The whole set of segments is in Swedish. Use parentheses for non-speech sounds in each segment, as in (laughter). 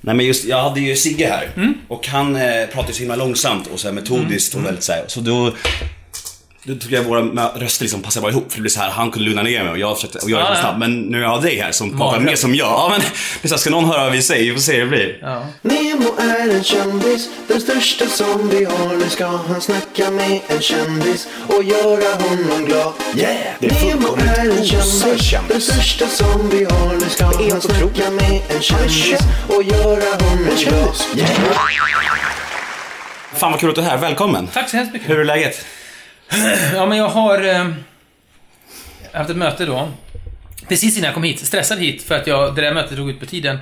Nej men just, jag hade ju Sigge här. Och han eh, pratade så himla långsamt och så här metodiskt och väldigt så här, så då då tycker jag våra röster liksom passar bara ihop för det blir så här, han kunde lugna ner mig och jag försökte, och jag är snabb. Men nu jag har dig här som pratar mer som jag. Ja men, det är så här, ska någon höra vad vi säger? Vi får se hur det blir. Ja. Nemo är en kändis, den största som vi har. Nu ska han snacka med en kändis och göra honom glad. Yeah! Det är Nemo är en kändis, kändis. den största som vi har. Nu ska han snacka med en kändis och göra honom glad. Yeah! Fan vad kul att du är här, välkommen. Tack så hemskt mycket. Hur är läget? Ja, men jag har eh, haft ett möte då. Precis innan jag kom hit. Stressad hit för att jag, det där mötet drog ut på tiden.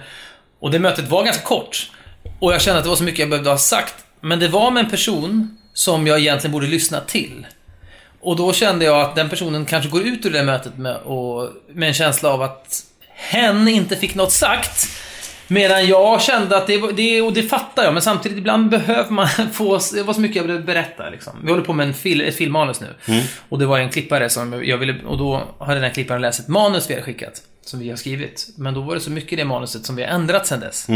Och det mötet var ganska kort. Och jag kände att det var så mycket jag behövde ha sagt. Men det var med en person som jag egentligen borde lyssna till. Och då kände jag att den personen kanske går ut ur det där mötet med, och, med en känsla av att hen inte fick något sagt. Medan jag kände att det, det, och det fattar jag, men samtidigt ibland behöver man (laughs) få, det var så mycket jag ville berätta liksom. Vi håller på med en fil, ett filmmanus nu. Och det var en klippare som jag ville, och då hade den klipparen läst ett manus vi hade skickat. Som vi har skrivit. Men då var det så mycket i det manuset som vi har ändrat sedan dess.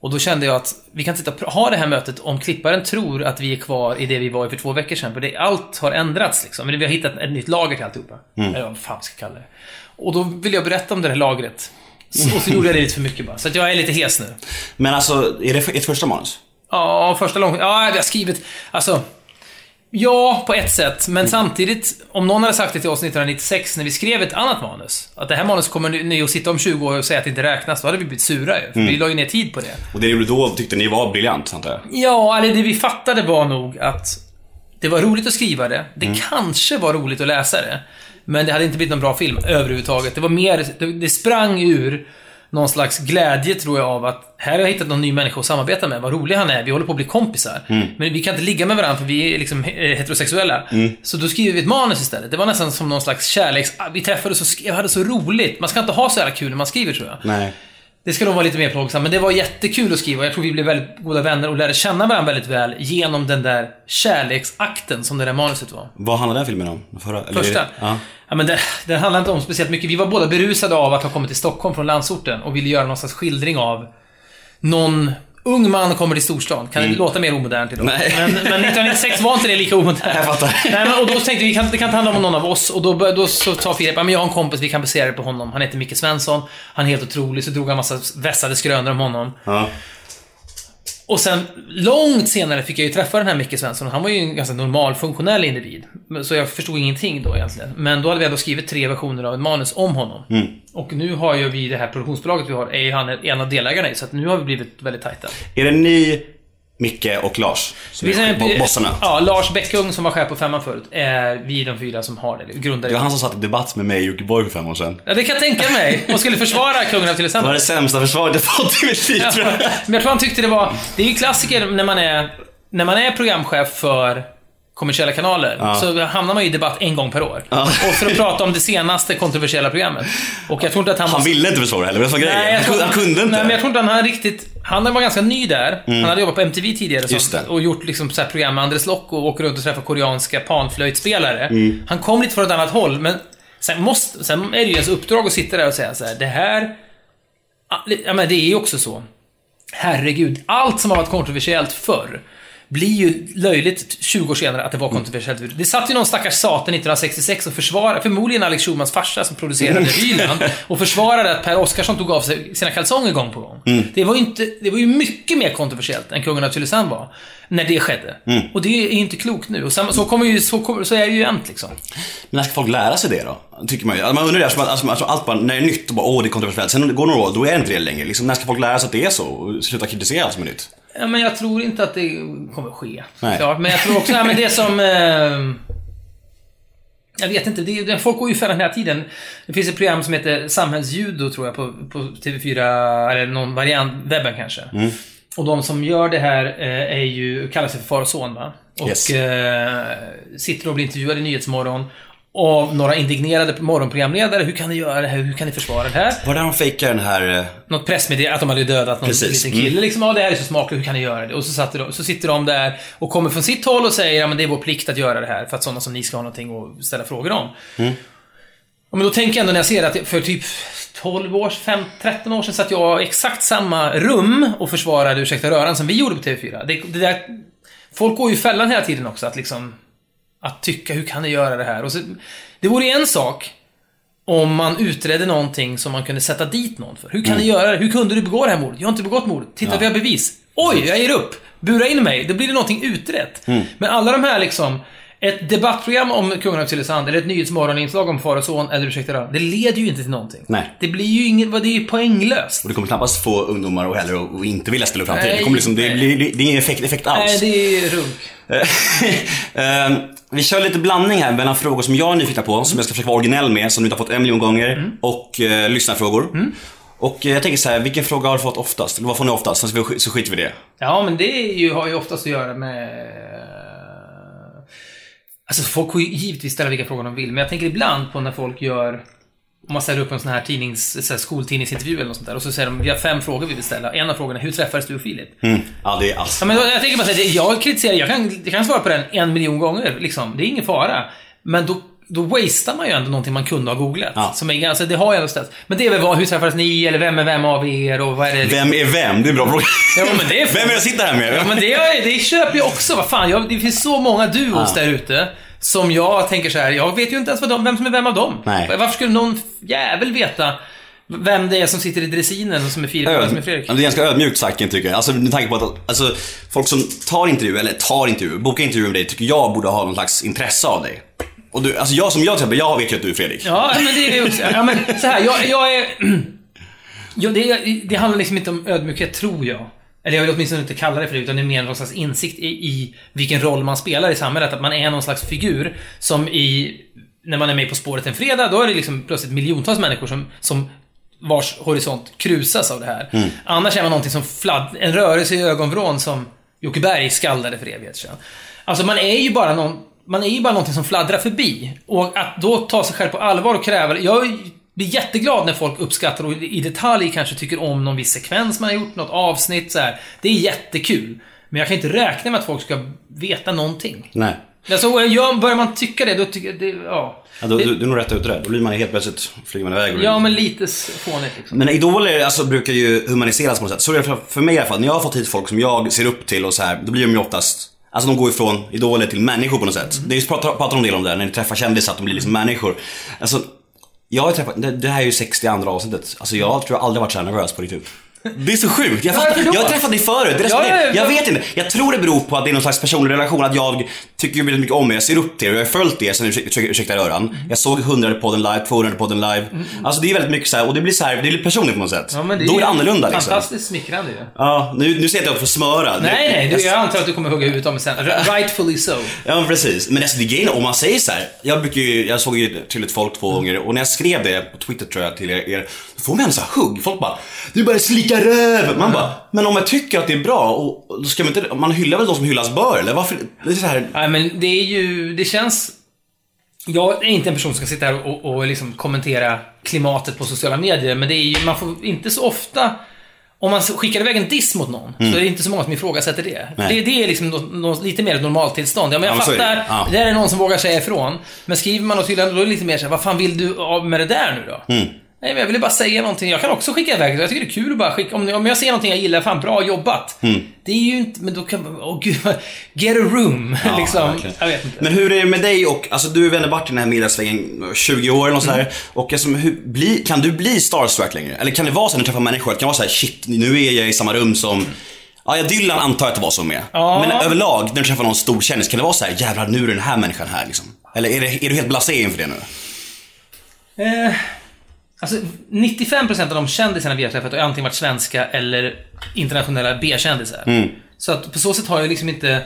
Och då kände jag att vi kan sitta och ha det här mötet om klipparen tror att vi är kvar i det vi var i för två veckor sedan. För det, allt har ändrats liksom. Men vi har hittat ett nytt lager till alltihopa. Eller vad fan ska kalla det. Och då vill jag berätta om det här lagret. Så- Och så gjorde jag det lite för mycket bara. Så att jag är lite hes nu. Men alltså, är det ert första manus? Ja, första lång... Ja, vi har skrivit... Alltså... Ja, på ett sätt. Men samtidigt, om någon hade sagt det till oss 1996 när vi skrev ett annat manus. Att det här manus kommer ni- ni att sitta om 20 år och säga att det inte räknas. Då hade vi blivit sura ju. För vi la ju ner tid på det. Och det du gjorde då tyckte ni var briljant, antar jag? Ja, eller det vi fattade var nog att det var roligt att skriva det. Det kanske var roligt att läsa det. Men det hade inte blivit någon bra film överhuvudtaget. Det var mer, det, det sprang ur någon slags glädje tror jag av att här har jag hittat någon ny människa att samarbeta med. Vad rolig han är. Vi håller på att bli kompisar. Men vi kan inte ligga med varandra för vi är liksom heterosexuella. Så då skriver vi ett manus istället. Det var nästan som någon slags kärleks... Vi träffades och skrev, hade så roligt. Man ska inte ha så jävla kul när man skriver tror jag. Nej. Det ska nog vara lite mer plågsamt, men det var jättekul att skriva. Jag tror vi blev väldigt goda vänner och lärde känna varandra väldigt väl genom den där kärleksakten som det där manuset var. Vad handlade den filmen om? Den Förra? Första. Ja. Ja, men det, det handlar inte om speciellt mycket. Vi var båda berusade av att ha kommit till Stockholm från landsorten och ville göra någon slags skildring av någon ung man kommer till storstan. Kan det låta mer omodernt idag? Nej. Men, men 1996 var inte det lika omodernt. Jag fattar. Nej, men, och då tänkte vi, kan, det kan inte handla om någon av oss. Och då, då så tar Filip, men jag har en kompis, vi kan basera det på honom. Han heter Micke Svensson. Han är helt otrolig. Så drog han massa vässade skrönor om honom. Ja. Och sen, långt senare fick jag ju träffa den här Micke Svensson. Han var ju en ganska normal, funktionell individ. Så jag förstod ingenting då egentligen. Men då hade vi ändå skrivit tre versioner av ett manus om honom. Och nu har ju vi det här produktionsbolaget vi har, är ju han en av delägarna i. Så att nu har vi blivit väldigt tajta. Är det ni, Micke och Lars? Som är är- bo- bossarna? Ja, Lars Bäckung som var chef på Femman förut, är vi de fyra som har det. Grundare. Det var han som satt i debatt med mig och Jockiboi för fem år sedan. Ja, det kan jag tänka mig. Och skulle försvara kungen av till Det var exempel. det sämsta försvaret jag fått i mitt liv, Ja, tror jag. Men jag tror han tyckte det var... Det är ju klassiker när man är, när man är programchef för kommersiella kanaler, så hamnar man ju i debatt en gång per år. Och för att prata om det senaste kontroversiella programmet. Och jag tror inte att han... Han var- ville inte försvara heller, det var grejen. Han, kunde- han kunde inte. Nej, men jag tror inte han riktigt... Han var ganska ny där. Han hade jobbat på MTV tidigare Mm. Det. och gjort liksom så här program med Andres Lokko och åker runt och träffar koreanska panflöjtspelare. Mm. Han kom lite från ett annat håll, men sen, måste, sen är det ju ens uppdrag att sitta där och säga så här, det här... Ja, men det är ju också så. Herregud, allt som har varit kontroversiellt förr blir ju löjligt 20 år senare att det var kontroversiellt. Det satt ju någon stackars satan 1966 och försvarade, förmodligen Alex Schulmans farsa som producerade Hyland, (laughs) och försvarade att Per Oscarsson tog av sig sina kalsonger gång på gång. Det, var ju inte, det var ju mycket mer kontroversiellt än Kungen av Tylösand var, när det skedde. Och det är ju inte klokt nu. Och samma- så, kommer ju, så, kommer, så är det ju jämt liksom. Men när ska folk lära sig det då? Tycker man ju. Alltså, Man undrar det, alltså, alltså, alltså, allt bara, när det är nytt, och bara, åh det är kontroversiellt. Sen går några år, då är det inte det längre. Liksom, när ska folk lära sig att det är så? Och sluta kritisera allt som är nytt? Ja, men jag tror inte att det kommer ske. Nej. Klart. Men jag tror också, ja, men det som... Eh, jag vet inte, det, det, folk går ju för den här tiden. Det finns ett program som heter Samhällsjudo, tror jag, på, på TV4, eller någon variant, webben kanske. Och de som gör det här eh, är ju, kallar sig för far och son, va? Och Yes. eh, sitter och blir intervjuade i Nyhetsmorgon av några indignerade morgonprogramledare. Hur kan ni göra det här? Hur kan ni försvara det här? Var det de fejkar den här... eh, något pressmeddelande att de hade dödat någon Precis. liten kille. Mm. Liksom, ja, det här är så smakligt, hur kan ni göra det? Och så, de, så sitter de där och kommer från sitt håll och säger ja, men det är vår plikt att göra det här för att sådana som ni ska ha någonting att ställa frågor om. Mm. Ja, men då tänker jag ändå när jag ser att för typ 12 år, 5, 13 år sedan satt jag i exakt samma rum och försvarade Ursäkta röran som vi gjorde på TV4. Det, det där, folk går ju i fällan hela tiden också, att liksom... Att tycka, hur kan ni göra det här? Och så, det vore en sak om man utredde någonting som man kunde sätta dit någon för. Hur kan ni göra det? Hur kunde du begå det här mordet? Jag har inte begått mordet. Titta, Ja. vi har bevis. Oj, jag ger upp. Bura in mig. Då blir det någonting utrett. Men alla de här liksom... Ett debattprogram om kungen av Tylösand, eller ett nyhetsmorgoninslag om far och son, eller ursäkta det, det leder ju inte till någonting. Nej. Det blir ju inget, det är ju poänglöst. Och det kommer knappast få ungdomar och heller att att inte vilja ställa upp framtiden. Det, kommer liksom, det, blir, det är ingen effekt, effekt alls. Nej, det är runk. (laughs) Eh, vi kör lite blandning här mellan frågor som jag är nyfiken på, som jag ska försöka vara originell med, som du inte har fått en miljon gånger, Mm. och uh, lyssnarfrågor. Och eh, jag tänker så här, vilken fråga har du fått oftast? Eller vad får ni oftast? Så, vi- så skiter vi i det. Ja, men det ju, har ju oftast att göra med... Alltså, folk får ju givetvis ställa vilka frågor de vill, men jag tänker ibland på när folk gör... Om man ställer upp en sån här tidnings, så här skoltidningsintervju eller något sånt där, och så säger de vi har fem frågor vi vill ställa. En av frågorna är hur träffades du och Filip? Mm. Ja, det är ass. Ja, men jag tänker bara säga, jag kritiserar, jag kan, jag kan svara på den en miljon gånger, liksom. Det är ingen fara. Men då, då wastear man ju ändå någonting man kunde ha googlat. Ja. Som är ganska, det har jag ändå ställt. Men det är väl vad, hur träffades ni, eller vem är vem av er, och vad är det liksom? Vem är vem? Det är en bra fråga. Ja, men det är (laughs) Vem är jag sitter här med? Ja, men det, är- det köper jag också. Vad fan, jag, det finns så många duos Ja. där ute. Som jag tänker så här, jag vet ju inte ens vad de, vem som är vem av dem. Nej. Varför skulle någon jävel veta vem det är som sitter i dressinen och som är Filip och som är Fredrik? Det är ganska ödmjukt sagt kan jag. Alltså med tanke på att alltså, folk som tar intervju, eller tar intervju, bokar intervju med dig, tycker jag borde ha någon slags intresse av dig. Och du, alltså jag som jag till exempel, jag vet ju att du är Fredrik. Ja, men det är också, ja, men så här, jag, jag är... (clears throat) Ja, det, det handlar liksom inte om ödmjukhet, tror jag. Eller jag vill åtminstone inte kalla det för det, utan det är mer någon slags insikt i, i vilken roll man spelar i samhället. Att man är någon slags figur som i... När man är med På spåret en fredag, då är det liksom plötsligt miljontals människor som, som vars horisont krusas av det här. Annars är man någonting som fladd... En rörelse i ögonvrån som Jocke Berg skaldade för evighet sedan. Alltså man är ju bara någon... Man är ju bara någonting som fladdrar förbi. Och att då ta sig själv på allvar och kräva... Jag blir jätteglad när folk uppskattar och i detalj kanske tycker om någon viss sekvens man har gjort, något avsnitt så här. Det är jättekul. Men jag kan inte räkna med att folk ska veta någonting. Nej. Alltså, jag, börjar man tycka det, då tycker jag det, ja. Ja, då, det, du, du är nog rätt ute där. Då blir man helt plötsligt, flyger man iväg. och- ja, men lite fånigt liksom. Men idoler alltså, brukar ju humaniseras på något sätt. Så är det för, för mig i alla fall. När jag har fått hit folk som jag ser upp till och så här, då blir de ju oftast Alltså de går ifrån idoler till människor på något sätt. Det är pratar, pratar om det om det, när ni träffar kändisar, att de blir liksom människor. Alltså, jag har träffat, det, det här är ju 62 avsnittet. Alltså jag tror jag aldrig varit så här nervös på riktigt. Det är så sjukt. Jag, fattar, jag har träffat dig förut. Det är Ja, det, ja, ja. jag vet inte. Jag tror det beror på att det är någon slags personlig relation. Att jag tycker väldigt mycket om er. Jag ser upp till er. Jag har följt er sen ursäkta, ursäkta röran. Jag såg 100 podden live, 200 podden live. Alltså det är väldigt mycket så här, och det blir så här, det lite personligt på något sätt. Ja, men det Då är det annorlunda liksom. Fantastiskt smickrande ju. Ja, nu, nu ser jag att jag får smöra. Nej, nej, jag, du, jag antar att du kommer hugga huvudet av mig sen. (laughs) Rightfully so. Ja men precis. Men alltså det är grejen, om man säger så här. Jag brukar ju, jag såg ju till ett folk två gånger och när jag skrev det på Twitter tror jag till er, er då får man så här hugg. Folk bara Du börjar slicka röv! Man bara, men om jag tycker att det är bra, och, då ska man inte, man hyllar väl de som hyllas bör eller? Varför? Det är så här, Nej, men det är ju, det känns... Jag är inte en person som ska sitta här och, och liksom kommentera klimatet på sociala medier, men det är ju, man får inte så ofta... Om man skickar iväg en diss mot någon, så är det inte så många som ifrågasätter det. Mm. Nej. Det, det är liksom nå- nå- lite mer ett normaltillstånd. Ja, men jag Ja, men det. fattar, Ja. det där är någon som vågar säga ifrån. Men skriver man något hyllande, då är det lite mer såhär, vad fan vill du med det där nu då? Mm. Nej, men jag ville bara säga någonting. Jag kan också skicka iväg. Jag tycker det är kul att bara skicka. Om, om jag ser någonting jag gillar, fan bra jobbat. Mm. Det är ju inte, men då kan man, åh gud, get a room. (laughs) Ja, liksom. verkligen. Jag vet inte. Men hur är det med dig och, alltså du har varit i den här mediasvängen 20 år eller något sådär. Och alltså, hur, bli, kan du bli starstruck längre? Eller kan det vara så när du träffar människor, att det kan vara så här: shit, nu är jag i samma rum som Ja, ja, Dylan antar jag att det var så med. Ja. Men överlag, när du träffar någon stor kändis, kan det vara så här: jävlar nu är den här människan här liksom? Eller är, det, är du helt blasé inför det nu? Eh, alltså, 95% av de kändisarna vi har träffat har antingen varit svenska eller internationella B-kändisar. Mm. Så att på så sätt har jag liksom inte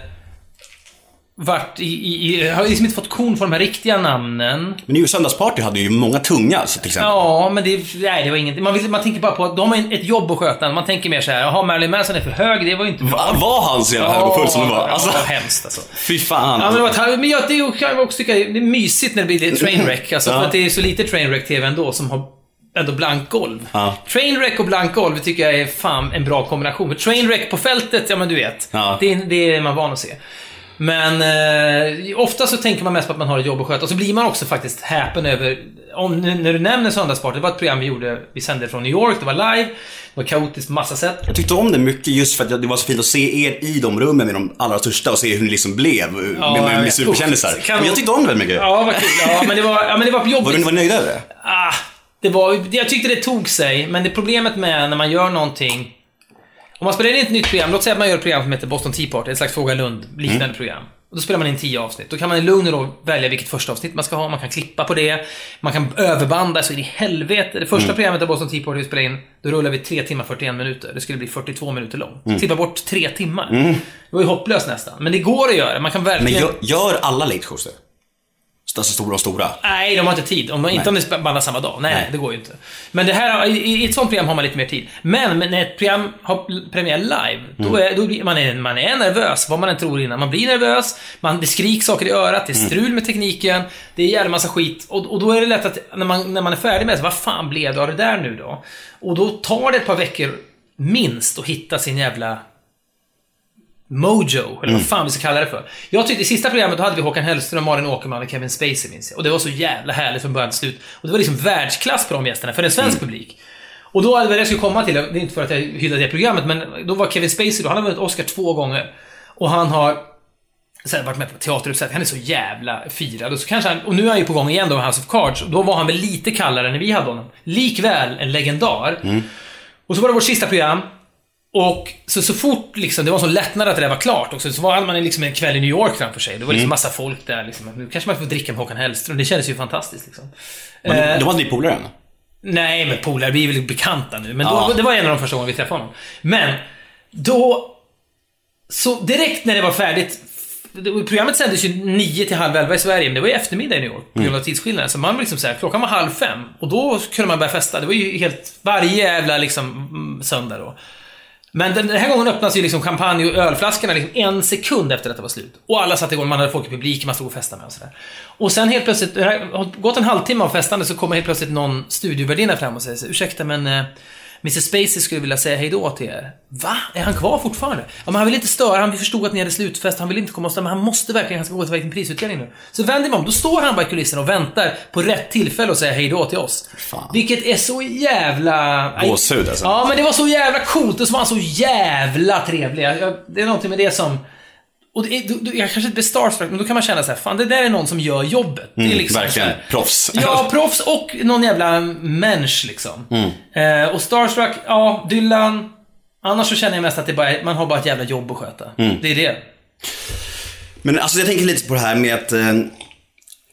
varit i, i, i jag har liksom inte fått kon för de här riktiga namnen. Men ju Söndagsparty hade ju många tunga alltså, till exempel. Ja, men det, nej, det var ingenting. Man, vill, man tänker bara på att de har ett jobb att sköta. Man tänker mer så här, jaha, Marilyn Manson är för hög, det var ju inte bra. Va, var han så jävla hög som det var? Alltså, Ja, hemskt alltså. fy fan. Ja, men, det var, men jag, det kan jag också tycka det är mysigt när det blir trainwreck. Alltså, Ja. för att det är så lite trainwreck-TV ändå som har ändå blankt golv. Ja. Trainwreck och blankt golv tycker jag är fan en bra kombination. För trainwreck på fältet, ja men du vet. Ja. Det, är- det är man van att se. Men eh, ofta så tänker man mest på att man har ett jobb att sköta. Och så blir man också faktiskt häpen över... Om, när du nämner Söndagssport, det var ett program vi gjorde, vi sände från New York, det var live, det var kaotiskt på massa sätt. Jag tyckte om det mycket just för att det var så fint att se er i de rummen med de allra största och se hur ni liksom blev Ja, med, med, med superkändisar. Men jag tyckte om det väldigt mycket. Ja, vad kul. Ja, men det var, ja, men det var jobbigt. Var du var ni nöjda över det? Ah, det var, jag tyckte det tog sig, men det problemet med när man gör någonting... Om man spelar in ett nytt program, låt säga att man gör ett program som heter Boston Tea Party, ett slags Fråga Lund, liknande Mm. program. Och då spelar man in tio avsnitt. Då kan man i lugn och ro välja vilket första avsnitt man ska ha, man kan klippa på det, man kan överbanda så in i helvete. Det första Mm. programmet av Boston Tea Party vi spelade in, då rullade vi 3 timmar 41 minuter. Det skulle bli 42 minuter långt. Mm. Klippa bort tre timmar. Det var ju hopplöst nästan. Men det går att göra, man kan Men verkligen... gör, gör alla late shows det? Alltså stora och stora? Nej, de har inte tid. Om, inte om det bandar samma dag. Nej, Nej. det går ju inte. Men det här, i, ett sånt program har man lite mer tid. Men men när ett program har premiär live, då är, då blir man, är, man är nervös, vad man än tror innan. Man blir nervös, man, det skriks saker i örat, det är strul med tekniken, det är en jävla massa skit. Och, och då är det lätt att, när man, när man är färdig med det, så, vad fan blev det av det där nu då? Och då tar det ett par veckor, minst, att hitta sin jävla Mojo, eller vad fan vi ska kalla det för. Jag tyckte i sista programmet då hade vi Håkan Hellström, Malin Åkerman och Kevin Spacey minns jag. Och det var så jävla härligt från början till slut. Och det var liksom världsklass på de gästerna, för en svensk publik. Och då, vad jag skulle komma till, det är inte för att jag hyllade det programmet, men då var Kevin Spacey då, han har vunnit Oscar två gånger. Och han har här, varit med på teateruppsättning, han är så jävla firad. Och, så kanske han, och nu är han ju på gång igen då med House of Cards. Och då var han väl lite kallare när vi hade honom. Likväl en legendar. Och så var det vårt sista program. Och så, så fort liksom, det var en sån lättnad att det där var klart också, så var man liksom en kväll i New York framför sig. Det var liksom massa folk där liksom. Nu kanske man får dricka med Håkan Hellström. Det kändes ju fantastiskt liksom. Men, Eh, Då var inte ni polare än? Nej, men polare, vi är väl bekanta nu. Men då, Ja. det var en av de första gångerna vi träffade honom. Men, då... Så direkt när det var färdigt... det- Programmet sändes ju nio till halv elva i Sverige, men det var ju eftermiddag i New York på grund av tidsskillnaden. Så man var liksom såhär, klockan var halv fem och då kunde man börja festa. Det var ju helt, varje jävla liksom mm, söndag då. Men den, den här gången öppnas ju liksom champagne och ölflaskorna liksom en sekund efter att det var slut. Och alla satte igång, man hade folk i publiken, man stod och festade med och sådär. Och sen helt plötsligt, det har gått en halvtimme av festande, så kommer helt plötsligt någon studiovärdinna fram och säger så, ursäkta men eh, Mr Spacey skulle vilja säga hejdå till er. Va? Är han kvar fortfarande? Ja, men han vill inte störa, han förstod att ni hade slutfest, han vill inte komma och störa, men han måste verkligen, han ska gå till en prisutdelning nu. Så vänder mig om, då står han bara i kulissen och väntar på rätt tillfälle att säga hejdå till oss. Fan. Vilket är så jävla... Gåshud, alltså. Ja, men det var så jävla coolt och så var han så jävla trevlig. Det är någonting med det som... Och det är, du, du, jag kanske inte blir starstruck, men då kan man känna så här, fan det där är någon som gör jobbet. det är liksom Mm, verkligen. så här- Proffs. Ja, (laughs) proffs och någon jävla människa liksom. Mm. Eh, och starstruck, ja, Dylan. Annars så känner jag mest att det bara man har bara ett jävla jobb att sköta. Mm. Det är det. Men alltså jag tänker lite på det här med att eh,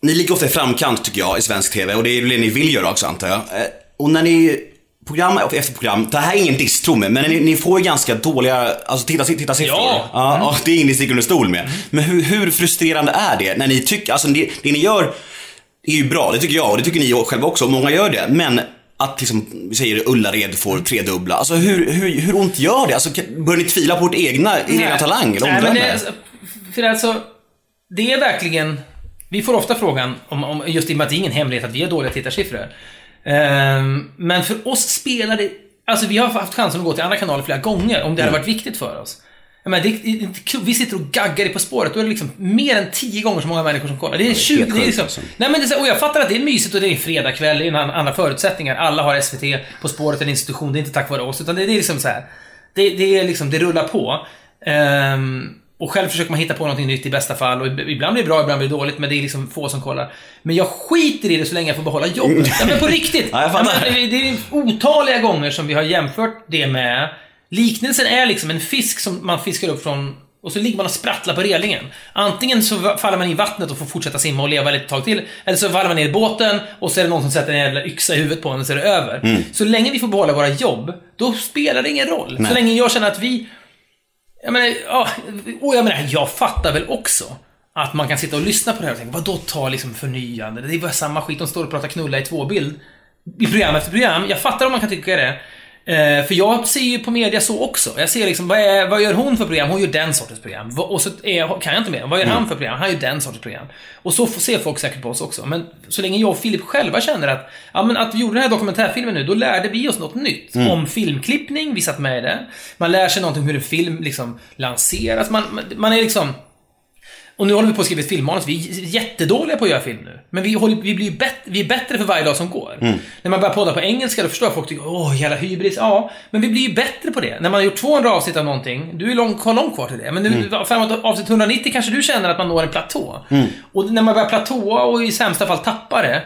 ni ligger ofta i framkant tycker jag i svensk TV och det är det ni vill göra också antar jag. Eh, och när ni program efter program, det här är ingen diss tro mig, men ni, ni får ju ganska dåliga alltså, titta, tittarsiffror. Ja. Mm. Ja, ja, det är ingen ni sticker under stol med. Men hur, hur frustrerande är det när ni tycker, alltså det, det ni gör är ju bra, det tycker jag och det tycker ni själva också, och många gör det. Men att liksom, vi säger Ullared får tredubbla, alltså hur, hur, hur ont gör det? Alltså börjar ni tvivla på ert egna, er egna talang eller Nej, men det, är- för alltså, det är verkligen... Vi får ofta frågan, om, om, just i och med att det är ingen hemlighet att vi har dåliga tittarsiffror. Ehm, men för oss spelar det... Alltså vi har haft chansen att gå till andra kanaler flera gånger om det hade varit viktigt för oss. Kul. vi sitter och gaggar i På spåret, då är det liksom mer än tio gånger så många människor som kollar. Det är 20, det är liksom, alltså. Nej men det är och jag fattar att det är mysigt och det är fredagkväll, det är andra förutsättningar. Alla har SVT, På spåret är en institution, det är inte tack vare oss, utan det, är liksom så här. Det, det är liksom, det rullar på. Ehm, och själv försöker man hitta på någonting nytt i bästa fall. Och ibland blir det bra, ibland blir det dåligt, men det är liksom få som kollar. Men jag skiter i det så länge jag får behålla jobbet. (laughs) Ja, men på riktigt! Ja, jag fattar. det, är otaliga gånger som vi har jämfört det med... Liknelsen är liksom en fisk som man fiskar upp från och så ligger man och sprattlar på relingen. Antingen så faller man i vattnet och får fortsätta simma och leva ett tag till. Eller så faller man ner i båten och så är det någon som sätter en jävla yxa i huvudet på en och så är det över. Så länge vi får behålla våra jobb, då spelar det ingen roll. Så länge jag känner att vi... Jag menar, ja, och jag menar, jag fattar väl också att man kan sitta och lyssna på det här och tänka, vadå ta liksom förnyande? Det är bara samma skit, de står och pratar knulla i tvåbild. I program efter program. Jag fattar om man kan tycka det. Eh, för jag ser ju på media så också. Jag ser liksom, vad, är, vad gör hon för program? Hon gör den sortens program. Och så är, kan jag inte mer. Vad gör han för program? Han gör den sortens program. Och så ser folk säkert på oss också. Men så länge jag och Filip själva känner att, ja men att vi gjorde den här dokumentärfilmen nu, då lärde vi oss något nytt. Om filmklippning, vi satt med i det. Man lär sig någonting om hur en film liksom lanseras. Man, man är liksom... Och nu håller vi på att skriva ett filmmanus. Vi är jättedåliga på att göra film nu. Men vi, håller, vi, blir bättre, vi är bättre för varje dag som går. Mm. När man börjar podda på engelska, då förstår jag folk tycker åh, jävla hybris. Ja, men vi blir ju bättre på det. När man har gjort 200 avsnitt av någonting, du är lång, har långt kvar till det. Men nu, Mm. framåt avsnitt 190 kanske du känner att man når en platå. Och när man börjar platåa och i sämsta fall tappa det,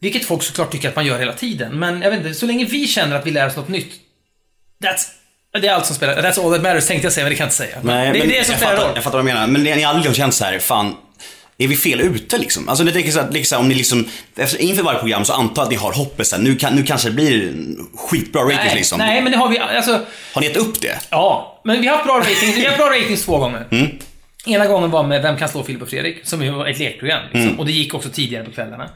vilket folk såklart tycker att man gör hela tiden. Men jag vet inte, så länge vi känner att vi lär oss något nytt. That's, det är allt som spelar. That's all that matters tänkte jag säga, men det kan jag inte säga. Nej, det är men det som jag, spelar fattar, roll. jag fattar vad du menar. Men ni ni har aldrig känt så här, fan, är vi fel ute liksom? Alltså, jag tänker så att, liksom, om ni liksom, efter, inför varje program så antar att ni har hoppet så här, nu, kan, nu kanske det blir skitbra ratings Nej, liksom. nej, men det har vi, alltså, Har ni gett upp det? ja. Men vi har haft bra ratings, vi har haft bra ratings två gånger. Mm. Ena gången var med Vem kan slå Filip och Fredrik? Som ju var ett lekprogram. Liksom. Mm. Och det gick också tidigare på kvällarna.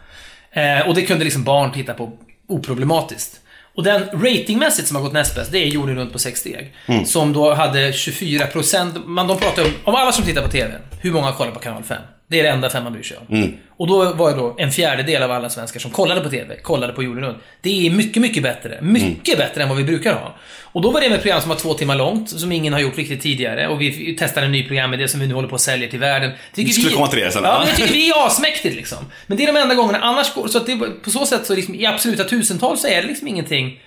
Eh, och det kunde liksom barn titta på oproblematiskt. Och den ratingmässigt som har gått näst bäst, det är Jorden runt på sex steg. Mm. Som då hade 24%, man, de pratar om, om alla som tittar på TV, hur många kollar på kanal 5? Det är det enda fem man bryr sig om. Mm. Och då var det då en fjärdedel av alla svenskar som kollade på TV, kollade på Jorden runt. Det är mycket, mycket bättre. Mycket bättre än vad vi brukar ha. Och då var det med ett program som var två timmar långt, som ingen har gjort riktigt tidigare. Och vi testade en ny program med det som vi nu håller på att sälja till världen. Tycker Vi skulle komma till det sen. Ja, men jag tycker vi är asmäktigt liksom. Men det är de enda gångerna, annars går så att det, på så sätt så liksom, i absoluta tusental så är det liksom ingenting.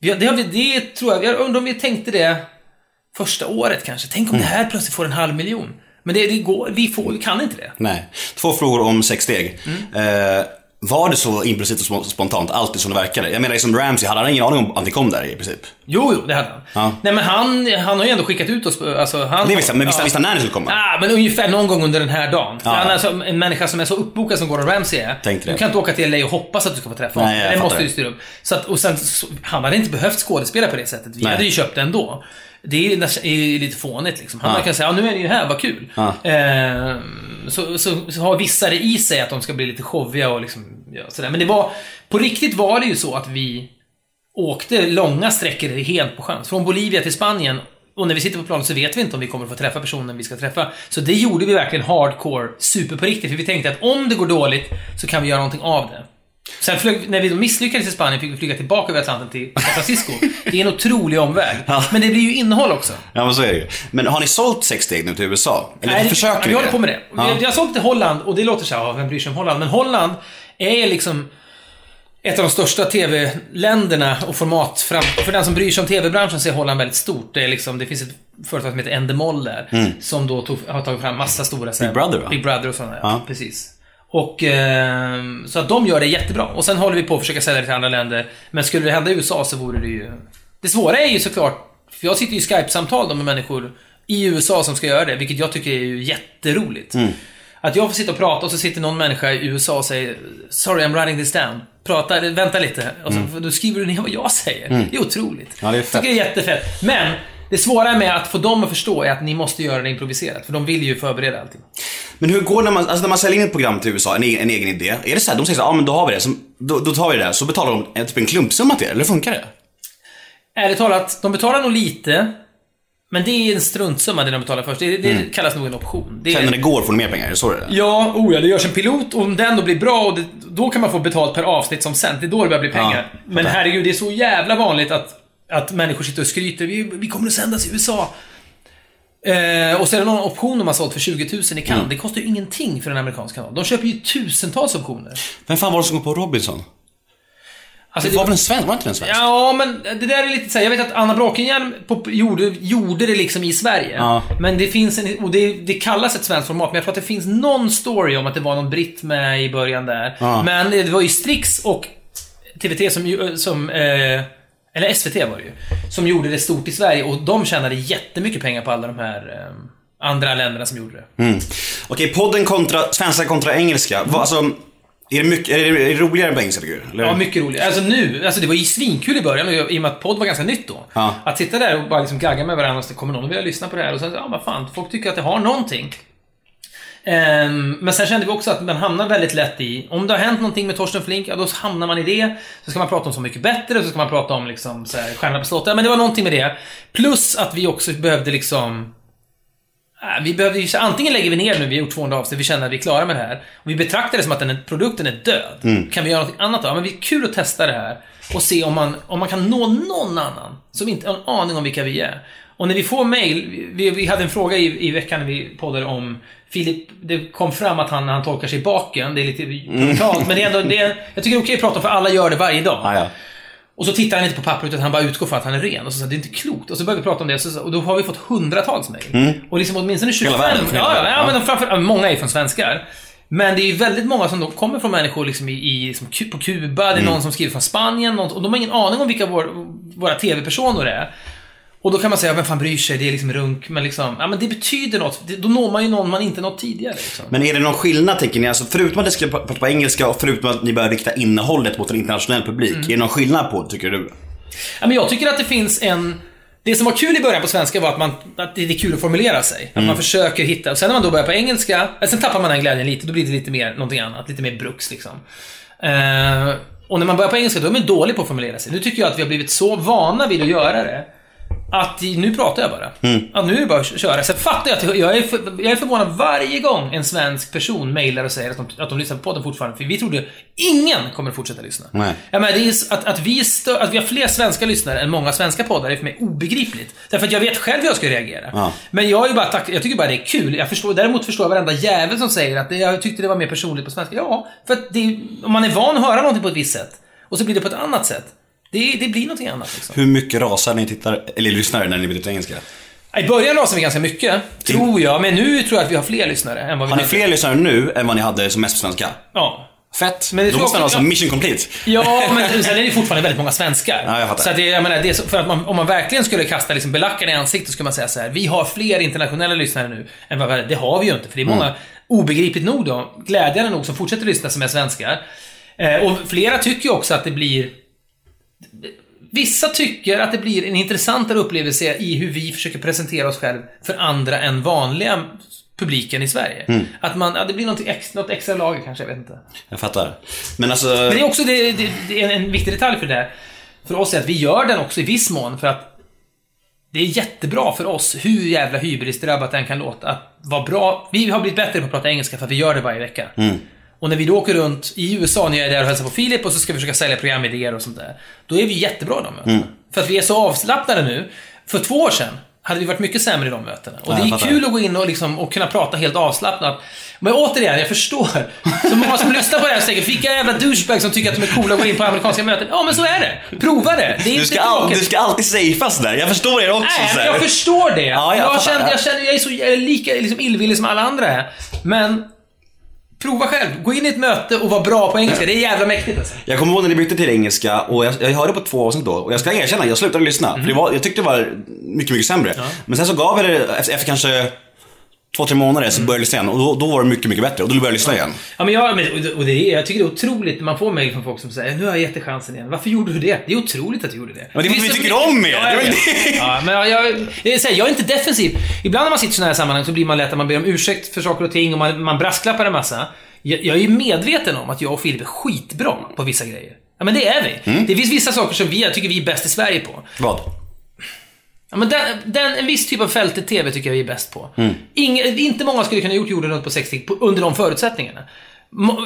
Vi det, har vi, det tror jag, jag undrar om vi tänkte det första året kanske. Tänk om det här plötsligt får en halv miljon. Men det, det går, vi, får, vi kan inte det. Nej. Två frågor om sex steg. Mm. Eh, var det så impulsivt och sp- spontant, alltid som det verkade? Jag menar, liksom Ramsey, hade han ingen aning om att ni kom där i princip? Jo, jo, det hade han. Ja. Nej, men han, han har ju ändå skickat ut oss. Alltså, han, Det visste men visste, ja. han när ni skulle komma? Ah, men ungefär någon gång under den här dagen. Ja. Han är alltså en människa som är så uppbokad som Gordon Ramsay är. Tänkte det. Du kan inte åka till LA och hoppas att du ska få träffa honom. Nej, jag det måste du styra upp. Så att, och sen, han hade inte behövt skådespela på det sättet. Vi Nej. hade ju köpt det ändå. Det är, nästan- är lite fånigt liksom. Han Ja. kan säga, ja nu är ni ju här, vad kul. Ja. Eh, så, så, så har vissa det i sig att de ska bli lite showiga och liksom, ja, sådär. Men det var, på riktigt var det ju så att vi åkte långa sträckor helt på sjön. Från Bolivia till Spanien. Och när vi sitter på planet så vet vi inte om vi kommer att få träffa personen vi ska träffa. Så det gjorde vi verkligen hardcore, super på riktigt. För vi tänkte att om det går dåligt så kan vi göra någonting av det. Sen flög, när vi då misslyckades i Spanien fick vi flyga tillbaka över Atlanten till San Francisco. Det är en otrolig omväg. Ja. Men det blir ju innehåll också. Ja, men så är det ju. Men har ni sålt sex steg nu till USA? Eller försöker vi ni håller på med det. Ja. Vi, vi har sålt till Holland och det låter så här, ja, vem bryr sig om Holland? Men Holland är liksom ett av de största TV-länderna och format fram... För den som bryr sig om TV-branschen så är Holland väldigt stort. Det, är liksom, det finns ett företag som heter Endemol där. Som då tog, har tagit fram massa stora... Mm. Big Brother, va? Big Brother och sådana. Ja. Precis. Och, ehm, så att de gör det jättebra. Och sen håller vi på att försöka sälja det till andra länder. Men skulle det hända i USA så vore det ju... Det svåra är ju såklart, för jag sitter ju i Skype-samtal med människor i USA som ska göra det, vilket jag tycker är ju jätteroligt. Mm. Att jag får sitta och prata och så sitter någon människa i USA och säger “Sorry, I'm writing this down”. Prata, vänta lite. Och så, då skriver du ner vad jag säger. Det är otroligt. Mm. Ja, det är Jag tycker det är jättefett. Men det svåra med att få dem att förstå är att ni måste göra det improviserat. För de vill ju förbereda allting. Men hur går det när man, alltså när man säljer in ett program till USA, en, egen- en egen idé? Är det så här, de säger så ja men då har vi det, så, då, då tar vi det där, så betalar de en, typ en klumpsumma till er, eller funkar det? Ärligt talat, de betalar nog lite. Men det är en struntsumma det de betalar först. Det, det kallas nog en option. Det Sen när är, det går får ni mer pengar, är det ja, oh ja, det görs en pilot och om den då blir bra, och det, då kan man få betalt per avsnitt som sen. Det är då det börjar bli pengar. Ja, men herregud, det är så jävla vanligt att, att människor sitter och skryter. Vi, vi kommer att sändas i USA. Eh, och så är det någon option de har sålt för 20 000 i Cannes. Det kostar ju ingenting för en amerikansk kanal. De köper ju tusentals optioner. Vem fan var det som går på Robinson? Alltså, Det var väl en svensk? Var inte en svensk? Ja, men det där är lite så här, Jag vet att Anna Bråkenhielm gjorde, gjorde det liksom i Sverige. Ja. Men det finns en... Och det, det kallas ett svenskt format, men jag tror att det finns någon story om att det var någon britt med i början där. Ja. Men det var ju Strix och TVT som... ju- som eh, eller SVT var det ju. Som gjorde det stort i Sverige och de tjänade jättemycket pengar på alla de här eh, andra länderna som gjorde det. Mm. Okej, podden kontra, svenska kontra engelska. Vad, alltså, är det, mycket, är det, är det roligare på engelska tycker du? Ja, mycket roligt. Alltså nu, alltså det var ju svinkul i början i och med att podd var ganska nytt då. Ja. Att sitta där och bara liksom gagga med varandra och så kommer någon att vilja lyssna på det här och sen ja vad fan, folk tycker att det har någonting. Ehm, men sen kände vi också att man hamnar väldigt lätt i, om det har hänt någonting med Torsten Flink, ja då hamnar man i det. Så ska man prata om Så mycket bättre, så ska man prata om liksom så här, Stjärnorna på slottet. Ja, men det var någonting med det. Plus att vi också behövde liksom vi behövde antingen lägger vi ner nu, vi har gjort 200 avsnitt, vi känner att vi är klara med det här. Och vi betraktar det som att den, produkten är död. Kan vi göra något annat då? Ja, men det är kul att testa det här. och se om man, om man kan nå någon annan som inte har en aning om vilka vi är. Och när vi får mail, vi, vi hade en fråga i, i veckan när vi poddade om Filip, det kom fram att han, han tolkar sig i baken, det är lite brutalt, men det är ändå, det är, jag tycker det är okej att prata om för alla gör det varje dag. Ah, ja. Och så tittar han inte på pappret utan han bara utgår från att han är ren. Och så sa det är inte klokt. Och så börjar vi prata om det och, så, och då har vi fått hundratals mejl. Och liksom åtminstone 25. Hela världen, ja, ja, ja, men framför, många är från svenskar. Men det är ju väldigt många som då kommer från människor liksom i, i, liksom på Kuba, det är någon som skriver från Spanien, någon, och de har ingen aning om vilka vår, våra TV-personer är. Och då kan man säga, vem fan bryr sig? Det är liksom runk, men liksom, ja men det betyder något. Det, då når man ju någon man inte nått tidigare liksom. Men är det någon skillnad tänker ni? Alltså förutom att ni ska prata på engelska och förutom att ni börjar rikta innehållet mot en internationell publik. Mm. Är det någon skillnad på det tycker du? Ja, men jag tycker att det finns en... Det som var kul i början på svenska var att, man, att det är kul att formulera sig. Att man försöker hitta... Och sen när man då börjar på engelska, eh, sen tappar man den glädjen lite. Då blir det lite mer någonting annat. Lite mer bruks liksom. Eh, och när man börjar på engelska, då är man dålig på att formulera sig. Nu tycker jag att vi har blivit så vana vid att göra det. Att nu pratar jag bara. Att nu är det bara att köra. Sen fattar jag att jag är, för, jag är förvånad varje gång en svensk person mejlar och säger att de, att de lyssnar på podden fortfarande. För vi trodde ingen kommer fortsätta lyssna. Nej. Ja, men det är, att, att, vi stö- att vi har fler svenska lyssnare än många svenska poddar är för mig obegripligt. Därför att jag vet själv hur jag ska reagera. Ja. Men jag, är bara tack, jag tycker bara det är kul. Jag förstår, däremot förstår jag varenda jävel som säger att det, jag tyckte det var mer personligt på svenska. Ja, för att det, om man är van att höra någonting på ett visst sätt och så blir det på ett annat sätt. Det, det blir någonting annat liksom. Hur mycket rasar ni tittar, eller lyssnar när ni byter till engelska? I början rasade vi ganska mycket, tror jag. Men nu tror jag att vi har fler lyssnare än vad vi Har ni hade. fler lyssnare nu än vad ni hade som mest på svenska? Ja. Fett! Men det Då tror måste också- alltså mission complete. Ja, (laughs) men sen är det fortfarande väldigt många svenskar. Ja, jag fattar. Så att det, jag menar, det är så, för att man, om man verkligen skulle kasta liksom belackarna i ansiktet skulle man säga så här. Vi har fler internationella lyssnare nu än vad vi hade. Det har vi ju inte, för det är många, Mm. obegripligt nog då, glädjande nog, som fortsätter lyssna som är svenskar. Eh, och flera tycker ju också att det blir... Vissa tycker att det blir en intressantare upplevelse i hur vi försöker presentera oss själv för andra än vanliga publiken i Sverige. Mm. Att man, ja, det blir något extra, något extra lager kanske, jag vet inte. Jag fattar. Men alltså... Men det är också det, det, det är en viktig detalj för det här. För oss är att vi gör den också i viss mån för att det är jättebra för oss, hur jävla hybrisdrabbat den kan låta, att vara bra. Vi har blivit bättre på att prata engelska för att vi gör det varje vecka. Och när vi då åker runt i USA, när jag är där och hälsar på Filip och så ska vi försöka sälja programidéer och sånt där. Då är vi jättebra i de mötena. För att vi är så avslappnade nu. För två år sedan hade vi varit mycket sämre i de mötena. Och Ja, det är kul att gå in och, liksom, och kunna prata helt avslappnat. Men återigen, jag förstår. Så många som lyssnar på det här säkert, vilka jävla douchebags som tycker att de är coola och går in på amerikanska möten. Ja, men så är det. Prova det. Det är Du ska, all, du ska alltid safeas där. Jag förstår er också. Nej, men jag förstår det. Ja, jag jag, känner, jag känner, jag är så jag är lika liksom, illvillig som alla andra är. Men, prova själv. Gå in i ett möte och var bra på engelska. Det är jävla mäktigt alltså. Jag kommer ihåg när ni bytte till engelska och jag, jag hörde på två avsnitt då och jag ska erkänna, jag slutade lyssna. För det var, jag tyckte det var mycket, mycket sämre. Men sen så gav jag det, efter, efter kanske två, tre månader så började jag lyssna igen och då, då var det mycket, mycket bättre och då började jag lyssna igen. Ja, men jag, och det- är, jag tycker det är otroligt när man får mejl från folk som säger nu har jag gett dig chansen igen. Varför gjorde du det? Det är otroligt att du gjorde det. Men det är för att vi tycker om er. Ja, jag ja, men jag, jag, här, jag är inte defensiv. Ibland när man sitter i sådana här sammanhang så blir man lätt att man ber om ursäkt för saker och ting och man, man brasklappar en massa. Jag, jag är medveten om att jag och Filip är skitbra på vissa grejer. Ja, men det är vi. Mm. Det finns vissa saker som vi jag tycker vi är bäst i Sverige på. Vad? Ja, men den, den, en viss typ av fältet TV tycker jag vi är bäst på. Ingen, inte många skulle kunna gjort jorden runt på 60 på, under de förutsättningarna.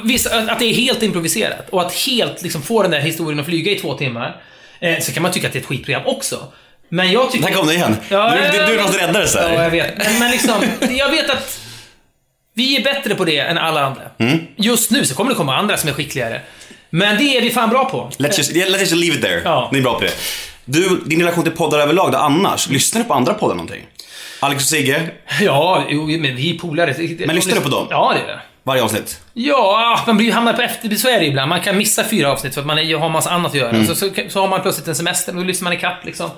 Vissa, att det är helt improviserat och att helt liksom få den där historien att flyga i två timmar. Eh, så kan man tycka att det är ett skitprogram också. Men jag tycker... Där kom det igen. Ja, du, du, du ja, måste rädda det så här. Ja, jag vet. Men, men liksom, jag vet att vi är bättre på det än alla andra. Mm. Just nu så kommer det komma andra som är skickligare. Men det är vi fan bra på. Let's just, yeah, let's just leave it there. Ja. Ni är bra på det. Du, din relation till poddar överlag då, annars? Lyssnar du på andra poddar någonting? Alex och Sigge, Ja, jo, men vi är polare. Men lyssnar du på dem? Ja, det är det. varje avsnitt? Ja, man blir, hamnar på efterbild. Så är det ibland. Man kan missa fyra avsnitt för att man är, har massa annat att göra. Mm. Så, så, så har man plötsligt en semester och då lyssnar man ikapp liksom.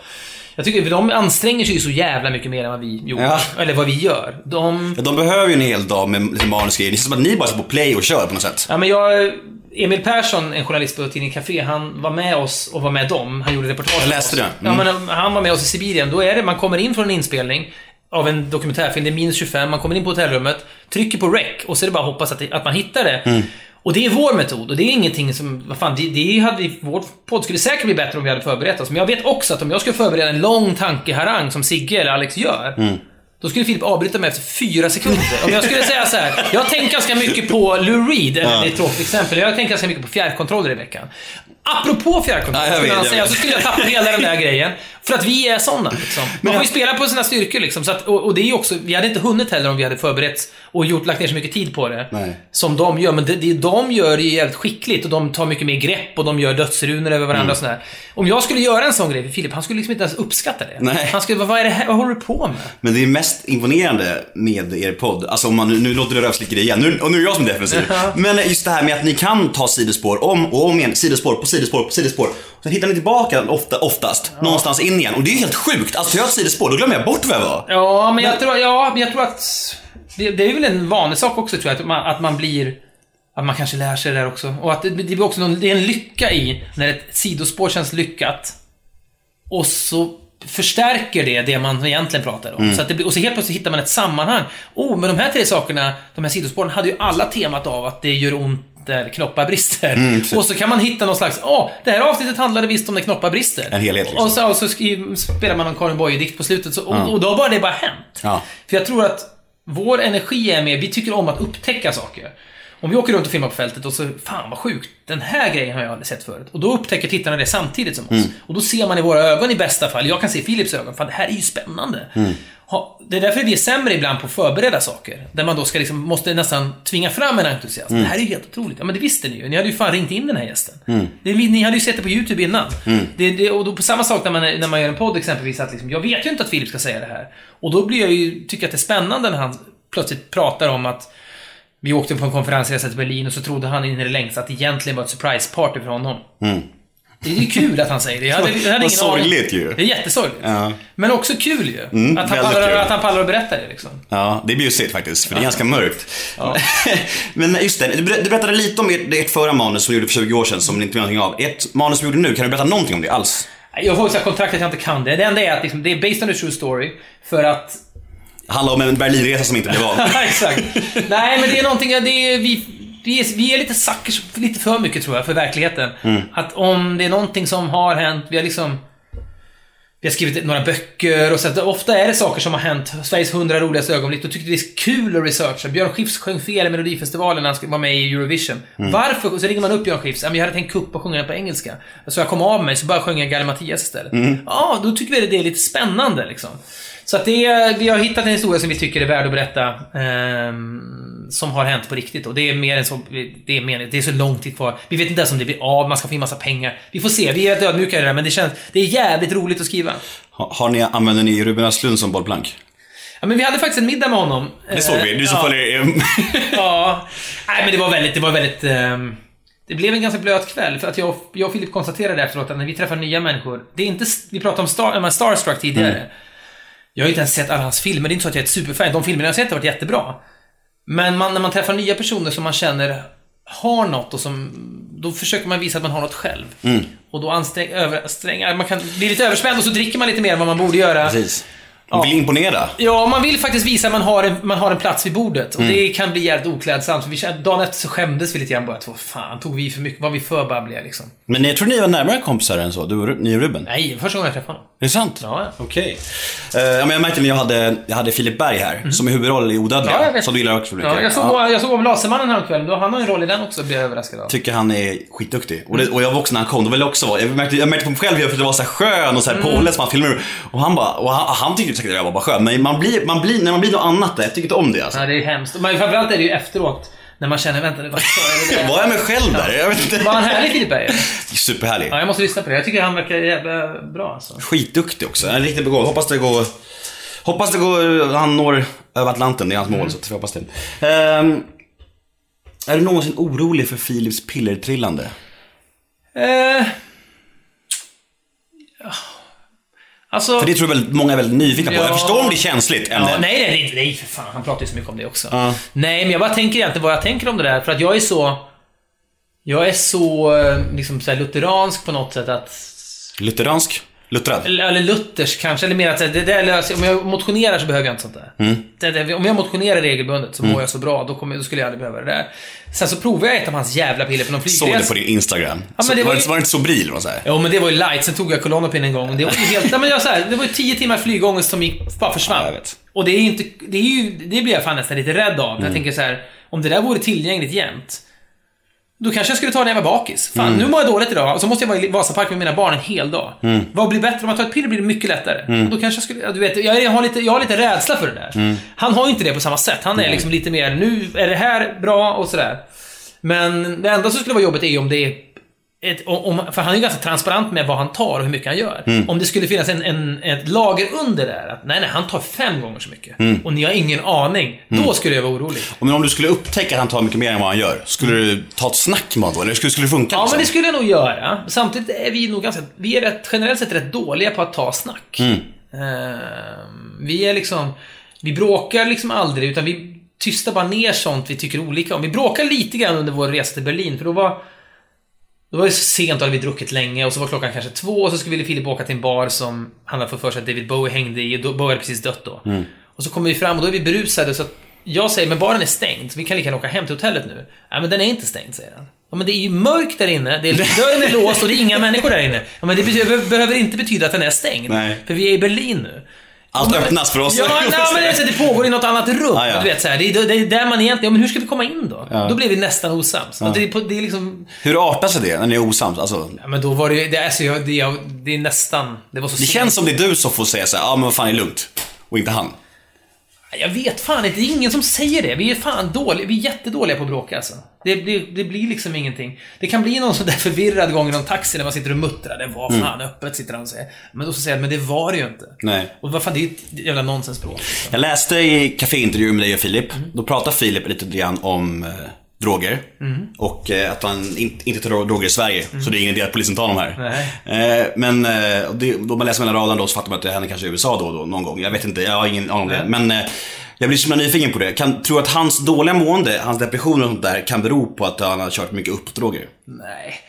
Jag tycker de anstränger sig ju så jävla mycket mer än vad vi gjorde. Ja. Eller vad vi gör. De... Ja, de behöver ju en hel dag med liksom manusgrejer. Det känns som att ni bara står på play och kör på något sätt. Ja, men jag... Emil Persson, en journalist på tidningen Café, han var med oss och var med dem. Han gjorde reportage Jag läste det. Mm. Ja, men han var med oss i Sibirien. Då är det, man kommer in från en inspelning av en dokumentärfilm, det är minus 25, man kommer in på hotellrummet, trycker på rec och så är det bara att hoppas att, det, att man hittar det. Mm. Och det är vår metod och det är ingenting som, vad fan, det, det hade vår podd skulle säkert bli bättre om vi hade förberett oss. Men jag vet också att om jag skulle förbereda en lång tankeharang som Sigge eller Alex gör, Mm. Då skulle Filip avbryta mig efter fyra sekunder. Om jag skulle säga så här, jag har tänkt ganska mycket på Lou Reed, eller det är ett tråkigt exempel. Jag har tänkt ganska mycket på fjärrkontroller i veckan. Apropå fjärrkontroll, Ja, jag vet, jag vet. så skulle jag tappa hela den där grejen. För att vi är såna liksom. Man får ju spela på sina styrkor liksom. Så att, och, och det är ju också, vi hade inte hunnit heller om vi hade förberett och gjort, lagt ner så mycket tid på det. Nej. Som de gör. Men det, det, de gör det ju jävligt skickligt och de tar mycket mer grepp och de gör dödsrunor över varandra Mm. och sådär. Om jag skulle göra en sån grej för Filip, han skulle liksom inte ens uppskatta det. Nej. Han skulle, vad, är det här, vad håller du på med? Men det är mest imponerande med er podd, alltså om man, nu, låter det rövslickeri igen, nu, och nu är jag som defensiv. Ja. Men just det här med att ni kan ta sidospår om och om igen, sidospår på sidospår på sidospår. Sen hittar ni tillbaka ofta, oftast, någonstans in igen. Och det är helt sjukt. Alltså jag ett sidospår, då glömmer jag bort vad jag var. Ja, men jag tror, ja, jag tror att... Det, det är väl en vanlig sak också tror jag, att man, att man blir... Att man kanske lär sig det där också. Och att det, det blir också någon, det är en lycka i när ett sidospår känns lyckat. Och så förstärker det det man egentligen pratar om. Så att det blir, och så helt plötsligt hittar man ett sammanhang. Oh, men de här tre sakerna, de här sidospåren, hade ju alla temat av att det gör ont där knoppar brister. och så kan man hitta någon slags, åh, det här avsnittet handlade visst om när knoppar brister. En helhet, liksom. Och så, och så spelar man en Karin Boye-dikt på slutet, så, och, och då har bara det bara hänt. Ja. För jag tror att vår energi är mer, vi tycker om att upptäcka saker. Om vi åker runt och filmar på fältet och så, fan vad sjukt, den här grejen har jag aldrig sett förut. Och då upptäcker tittarna det samtidigt som oss. Och då ser man i våra ögon i bästa fall, jag kan se Philips ögon, fan det här är ju spännande. Ha, det är därför vi är sämre ibland på att förbereda saker. Där man då ska liksom, måste nästan tvinga fram en entusiasm. Det här är ju helt otroligt. Ja men det visste ni ju. Ni hade ju fan ringt in den här gästen. Det, ni hade ju sett det på YouTube innan. Det, det, och då på samma sak när man, när man gör en podd exempelvis, att liksom, jag vet ju inte att Filip ska säga det här. Och då blir jag ju, tycker att det är spännande när han plötsligt pratar om att vi åkte på en konferensresa till Berlin och så trodde han in i det längsta att det egentligen var ett surprise party för honom. Det är ju kul att han säger det. Jag hade, jag hade Vad ingen sorgligt aning. ju. Det är jättesorgligt. Ja. Men också kul ju. att, han pallar, kul. att han pallar att berätta det liksom. Ja, det är bjussigt faktiskt, för det är ganska mörkt. (laughs) Men just det, du ber- du berättade lite om ert, ert förra manus som du gjorde för 20 år sedan, som ni inte vet någonting av. Ert manus som du gjorde nu, kan du berätta någonting om det alls? Jag får så här kontrakt att jag inte kan det. Det enda är att liksom, det är based on a true story. För att... Handlar om en Berlinresa som inte blev av. (laughs) Exakt. Nej, men det är någonting, det är, vi, vi, är, vi är lite suckers, lite för mycket tror jag, för verkligheten. Att om det är någonting som har hänt, vi har liksom... Vi har skrivit några böcker och så att ofta är det saker som har hänt. Sveriges 100 roligaste ögonblick. Då tyckte det är kul att researcha. Björn Skifs sjöng fel i Melodifestivalen när han skulle vara med i Eurovision. Varför? Så ringer man upp Björn Skifs. Jag hade tänkt kuppa och sjunga den på engelska. Så jag kom av mig, så bara sjöng jag Galle Mattias istället. Ja, då tycker vi att det är lite spännande liksom. Så att det vi har hittat en historia som vi tycker är värd att berätta. ehm, som har hänt på riktigt. Och det är mer än så, det är, mer, det är så lång tid kvar. Vi vet inte ens om det blir av, man ska få in massa pengar. Vi får se, vi är rätt ödmjuka i det där, men det känns, det är jävligt roligt att skriva. Har, har ni, använder ni Ruben Östlund som bollplank? Ja, men vi hade faktiskt en middag med honom. Det såg vi, du som ja, följer... (laughs) (laughs) Ja. Nej, men det var väldigt, det var väldigt... ehm, det blev en ganska blöt kväll, för att jag, jag och Filip konstaterade efteråt att när vi träffar nya människor, det är inte, vi pratade om Star, Starstruck tidigare. Jag har inte ens sett alla hans filmer, det är inte så att jag är ett superfan. De filmerna jag har sett har varit jättebra. Men man, när man träffar nya personer som man känner har något och som... Då försöker man visa att man har något själv. Och då ansträng, överstränga, man kan bli lite överspänd och så dricker man lite mer än vad man borde göra. Precis. Man vill imponera. Ja, man vill faktiskt visa att man har en, man har en plats vid bordet. Och det kan bli jävligt oklädsamt. För vi, dagen efter så skämdes vi lite grann bara. Vad fan, tog vi för mycket? Var vi för babbliga liksom? Men jag tror ni var närmare kompisar än så, du och, ni och Ruben. Nej, första gången jag träffade honom. Är det sant? Ja, ja. Okej. Eh, ja, men jag märkte när jag hade, jag hade Filip Berg här, som är huvudroll i Odödliga. Ja. Som du gillar också mycket. Ja, jag såg, jag såg om Lasermannen häromkvällen. Då Han har en roll i den också, blev jag överraskad av. Tycker han är skitduktig. Och, det, och jag var också när han kom, då ville jag också vara, jag märkte, jag märkte på mig själv jag var så här skön och så här Mm. påläst som han filmade. Och han bara, och han, han tyckte säkert att jag var bara skön. Men man blir, man blir, när man blir något annat där, jag tycker inte om det alltså. Ja, det är hemskt. Men framförallt är det ju efteråt. När man känner, vänta, vad sa jag? Var jag mig själv där? Jag vet inte. Var han härlig, Filip (laughs) Berger? Superhärlig. Ja, jag måste lyssna på det. Jag tycker han verkar jävla bra alltså. Skitduktig också. Han är riktigt begåvad. Hoppas det går... Hoppas det går... Han når över Atlanten. Det är hans mål, så att vi hoppas det. Ehm, är du någonsin orolig för Philips pillertrillande? Eh... Alltså... För det tror jag väldigt, många är väldigt nyfikna på. Ja. Jag förstår om det är känsligt. Ja, nej, nej, nej, nej, för fan. Han pratar ju så mycket om det också. Ja. Nej, men jag bara tänker egentligen vad jag tänker om det där. För att jag är så... Jag är så, eh, liksom så lutheransk på något sätt att... Lutheransk? Luttrad? Eller, luthersk kanske, eller mer att det där löser Om jag motionerar så behöver jag inte sånt där. Mm. Det, det, om jag motionerar regelbundet så mår jag så bra, då, kommer, då skulle jag aldrig behöva det där. Sen så provade jag ett av hans jävla piller på någon Såg det flygresa. på din Instagram. Ja, men Så- det var ju- var det inte Sobril? var så här? Jo, men det var ju light. Sen tog jag Klonopin en gång. Det var ju helt... nej, men jag, så här, det var ju tio timmars flygångest som gick, bara försvann. Ja. Och det är inte... Det, är ju, det blir jag fan nästan lite rädd av. Mm. Jag tänker så här, om det där vore tillgängligt jämt. Då kanske jag skulle ta det när jag var bakis. Fan, Mm. nu mår jag dåligt idag. Och så måste jag vara i Vasapark med mina barn en hel dag. Mm. Vad blir bättre? Om man tar ett piller blir det mycket lättare. Och då kanske jag skulle... Du vet, jag har, lite, jag har lite rädsla för det där. Mm. Han har ju inte det på samma sätt. Han är liksom lite mer, nu är det här bra och sådär. Men det enda som skulle vara jobbigt är om det är ett, om, för han är ju ganska transparent med vad han tar och hur mycket han gör. Mm. Om det skulle finnas en, en, ett lager under där, att nej, nej, han tar fem gånger så mycket. Mm. Och ni har ingen aning. Då skulle jag vara orolig. Men om du skulle upptäcka att han tar mycket mer än vad han gör, skulle du ta ett snack med honom då? Eller skulle, skulle det funka? Ja, liksom? men det skulle jag nog göra. Samtidigt är vi nog ganska, vi är rätt, generellt sett rätt dåliga på att ta snack. Mm. Ehm, vi är liksom, vi bråkar liksom aldrig, utan vi tystar bara ner sånt vi tycker olika om. Vi bråkade lite grann under vår resa till Berlin, för då var då var det så sent, då hade vi druckit länge och så var klockan kanske två och så skulle Filip åka till en bar som han hade fått för sig att David Bowie hängde i. och Bowie hade precis dött då. Mm. Och så kommer vi fram och då är vi berusade så att jag säger, men baren är stängd, så vi kan lika gärna åka hem till hotellet nu. Nej, men den är inte stängd, säger han. Ja, men det är ju mörkt där inne, det är, dörren är låst och det är inga människor där inne. Ja, men det behöver, behöver inte betyda att den är stängd. Nej. För vi är i Berlin nu. Allt Ja, öppnas för oss. Ja, nej, men det, det pågår i något annat rum. Ja, ja. Du vet, så här, det, är, det är där man egentligen... Ja, men hur ska vi komma in då? Ja. Då blir vi nästan osams. Och det, det är liksom... Hur artar sig det när ni är osams? Alltså, Ja, men då var det. Det, är så, jag- det, jag- det är nästan... Det var så det känns som det är du som får säga så här, ja men vad fan är lugnt. Och inte han. Jag vet fan inte. Det är ingen som säger det. Vi är fan dåliga. Vi är jättedåliga på att bråka alltså. Det, det, det blir liksom ingenting. Det kan bli någon sån där förvirrad gång i någon taxi när man sitter och muttrar. Det var fan öppet, sitter han och säger. Men då så säger jag, men det var det ju inte. Nej. Och vad fan, det är ett jävla nonsensspråk. Liksom. Jag läste i kaféintervju med dig och Filip. Då pratar Filip lite grann om droger. Och eh, att han in, inte tar droger i Sverige. Så det är ingen idé att polisen tar dem här. Eh, men eh, det, då man läser mellan raderna då så fattar man att det händer kanske i USA då och då, någon gång. Jag vet inte, jag har ingen aning om det. Men eh, jag blir så himla nyfiken på det. Kan, tror att hans dåliga mående, hans depressioner och sånt där kan bero på att han har kört mycket uppdroger? Nej.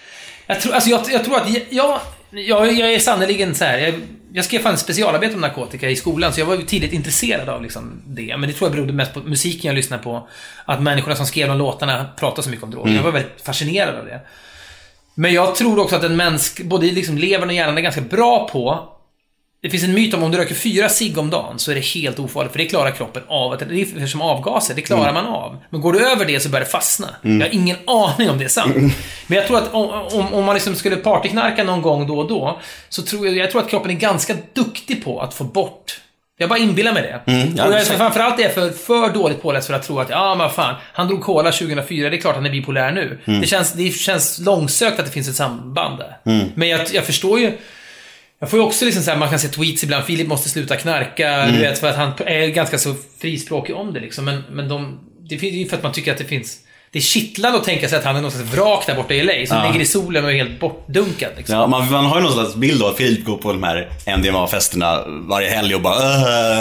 Jag tror, alltså jag, jag tror att jag, jag, jag, jag är sannerligen så här. Jag, jag skrev fan ett specialarbete om narkotika i skolan, så jag var ju tidigt intresserad av liksom det. Men det tror jag berodde mest på musiken jag lyssnade på. Att människorna som skrev de låtarna pratade så mycket om droger. Jag var väldigt fascinerad av det. Men jag tror också att en mänsk, både liksom levern och hjärnan är ganska bra på det finns en myt om om du röker fyra cigg om dagen så är det helt ofarligt, för det klarar kroppen av. Att det är som avgaser, det klarar man av. Men går du över det så börjar det fastna. Jag har ingen (laughs) aning om det är sant. Men jag tror att om, om, man liksom skulle partyknarka någon gång då och då, så tror jag, jag tror att kroppen är ganska duktig på att få bort jag bara inbillar mig det. Mm, ja, och jag, exakt. framförallt är för, för dåligt påläst för att tro att, ja men vad fan, han drog cola 2004, det är klart han är bipolär nu. Mm. Det, känns, det känns långsökt att det finns ett samband där. Mm. Men jag, jag förstår ju, jag får ju också liksom så här, man kan se tweets ibland, Filip måste sluta knarka, Mm. du vet, för att han är ganska så frispråkig om det liksom. Men, men de, det finns ju för att man tycker att det finns, det är kittlande att tänka sig att han är något slags vrak där borta i LA, som Ja. ligger i solen och är helt bortdunkad liksom. Ja, man, man har ju någon slags bild av att Filip går på de här MDMA-festerna varje helg och bara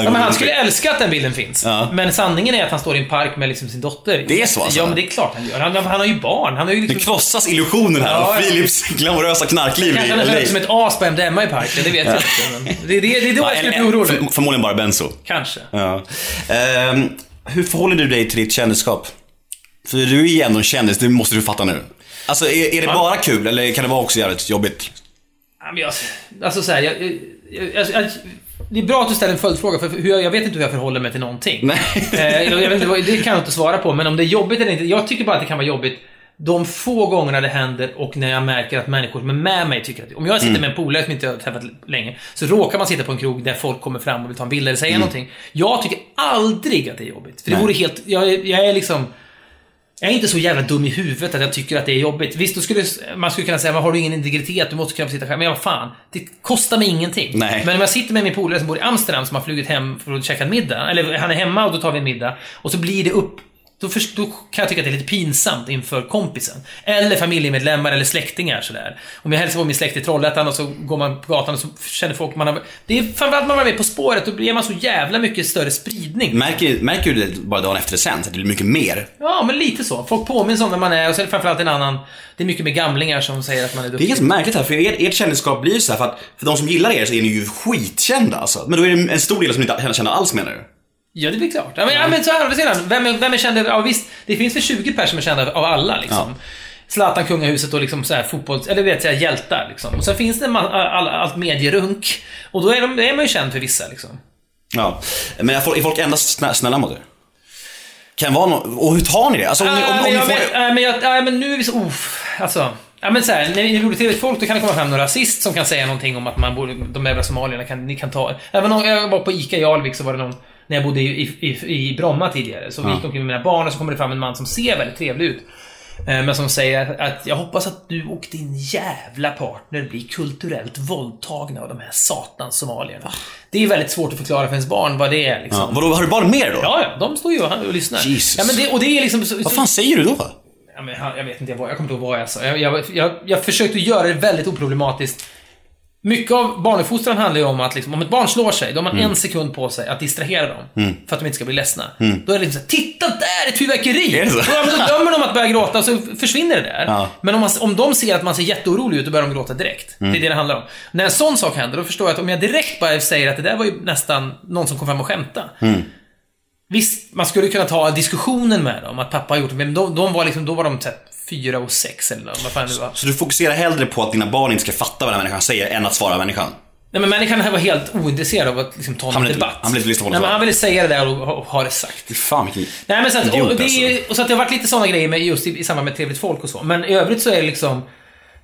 Ja, men han skulle älska att den bilden finns. Ja. Men sanningen är att han står i en park med liksom sin dotter. Det är så, alltså? Ja, men det är klart han gör. Han, han har ju barn. Han har ju Det liksom... krossas illusionen här av. Filips glamorösa knarkliv i han LA. som ett as på MDMA i parken, det vet jag inte. Det, det, det är då jag skulle bli orolig. för, förmodligen bara benzo. Kanske. Ja. Ehm, hur förhåller du dig till ditt kändisskap? För du är ju ändå en kändis, det måste du fatta nu. Alltså, är, är det bara kul eller kan det vara också jävligt jobbigt? Ja, men jag, alltså så här, jag, jag, jag, jag, det är bra att du ställer en följdfråga, för hur jag, jag vet inte hur jag förhåller mig till någonting. Nej. Eh, jag, jag vet inte, det kan jag inte svara på, men om det är jobbigt eller inte. Jag tycker bara att det kan vara jobbigt de få gångerna det händer och när jag märker att människor som är med mig tycker att... Om jag sitter med en polare som inte har träffat länge, så råkar man sitta på en krog där folk kommer fram och vill ta en bild eller säga någonting. Jag tycker aldrig att det är jobbigt. För det Nej. vore helt... Jag, jag är liksom... Jag är inte så jävla dum i huvudet att jag tycker att det är jobbigt. Visst, då skulle man skulle kunna säga, har du ingen integritet? Du måste kunna få sitta själv. Men vad fan, det kostar mig ingenting. Nej. Men om jag sitter med min polare som bor i Amsterdam som har flugit hem för att käka en middag, eller han är hemma och då tar vi en middag, och så blir det upp då, först, då kan jag tycka att det är lite pinsamt inför kompisen. Eller familjemedlemmar eller släktingar sådär. Om jag hälsar på min släkt i Trollhättan och så går man på gatan och så känner folk man har... Det är framförallt när man är med På spåret, då blir man så jävla mycket större spridning. Märker, märker du det bara dagen efter det sen, så att det blir mycket mer? Ja, men lite så. Folk påminns om vem man är och så är det framförallt en annan... Det är mycket med gamlingar som säger att man är Det är duktig. ganska märkligt här, för ert, ert kändisskap blir ju så här, för att för de som gillar er så är ni ju skitkända alltså. Men då är det en stor del som inte känner alls menar du? Ja, det blir klart. Ja, men, ja, men så här, å sidan, vem är, vem är känd? Ja, visst, det finns väl 20 personer som är kända av alla liksom. Zlatan, kungahuset och liksom så här fotbolls... Eller vet jag, hjältar liksom. Och sen finns det man, all, allt medierunk. Och då är, de, är man ju känd för vissa liksom. Ja. Men är folk, är folk endast snä- snälla mot er? Kan vara no- och hur tar ni det? Alltså om, ni, Nej, om, om men ni får... nej, men jag, nej, men nu är vi så... Uff, alltså. Ja, men så här, när vi gjorde TV Folk, då kan det komma fram någon rasist som kan säga någonting om att man borde, de jävla somalierna kan, ni kan ta... Även om jag var på ICA i Alvik så var det någon, när jag bodde i, i, i, Bromma tidigare, så vi gick omkring med mina barn och så kommer det fram en man som ser väldigt trevlig ut. Eh, Men som säger att jag hoppas att du och din jävla partner blir kulturellt våldtagna av de här satans somalierna. Det är väldigt svårt att förklara för ens barn vad det är liksom. Ja, vadå, har du barn med då? Ja, ja, de står ju och, och lyssnar. Jesus. Ja, men det, och det är liksom... Så, Vad fan säger du då? Ja, men jag, jag vet inte vad, jag kommer inte ihåg vad jag sa. Jag, jag, jag, jag försökte göra det väldigt oproblematiskt. Mycket av barnuppfostran handlar ju om att liksom, om ett barn slår sig, då har man Mm. en sekund på sig att distrahera dem. För att de inte ska bli ledsna. Då är det liksom såhär, titta där! Ett fyrverkeri! Är det så? Ja, men då dömer de att börja gråta och så försvinner det där. Ja. Men om, man, om de ser att man ser jätteorolig ut, då börjar de gråta direkt. Mm. Det är det det handlar om. När en sån sak händer, då förstår jag att om jag direkt bara säger att det där var ju nästan någon som kom fram och skämtade. Mm. Visst, man skulle kunna ta diskussionen med dem, att pappa har gjort det, men de, de var liksom, då var de så här, fyra och sex eller vad fan det var. Så du fokuserar hellre på att dina barn inte ska fatta vad den här människan säger än att svara människan? Nej men människan här var helt ointresserad av att liksom, ta Han någon vill inte- debatt. han vill inte lyssna på Nej, men han ville säga det där och ha, ha det sagt. Fan vilken... Nej men så att, och, det alltså. och så att det har varit lite sådana grejer med just i, i samband med Trevligt Folk och så. Men i övrigt så är det liksom...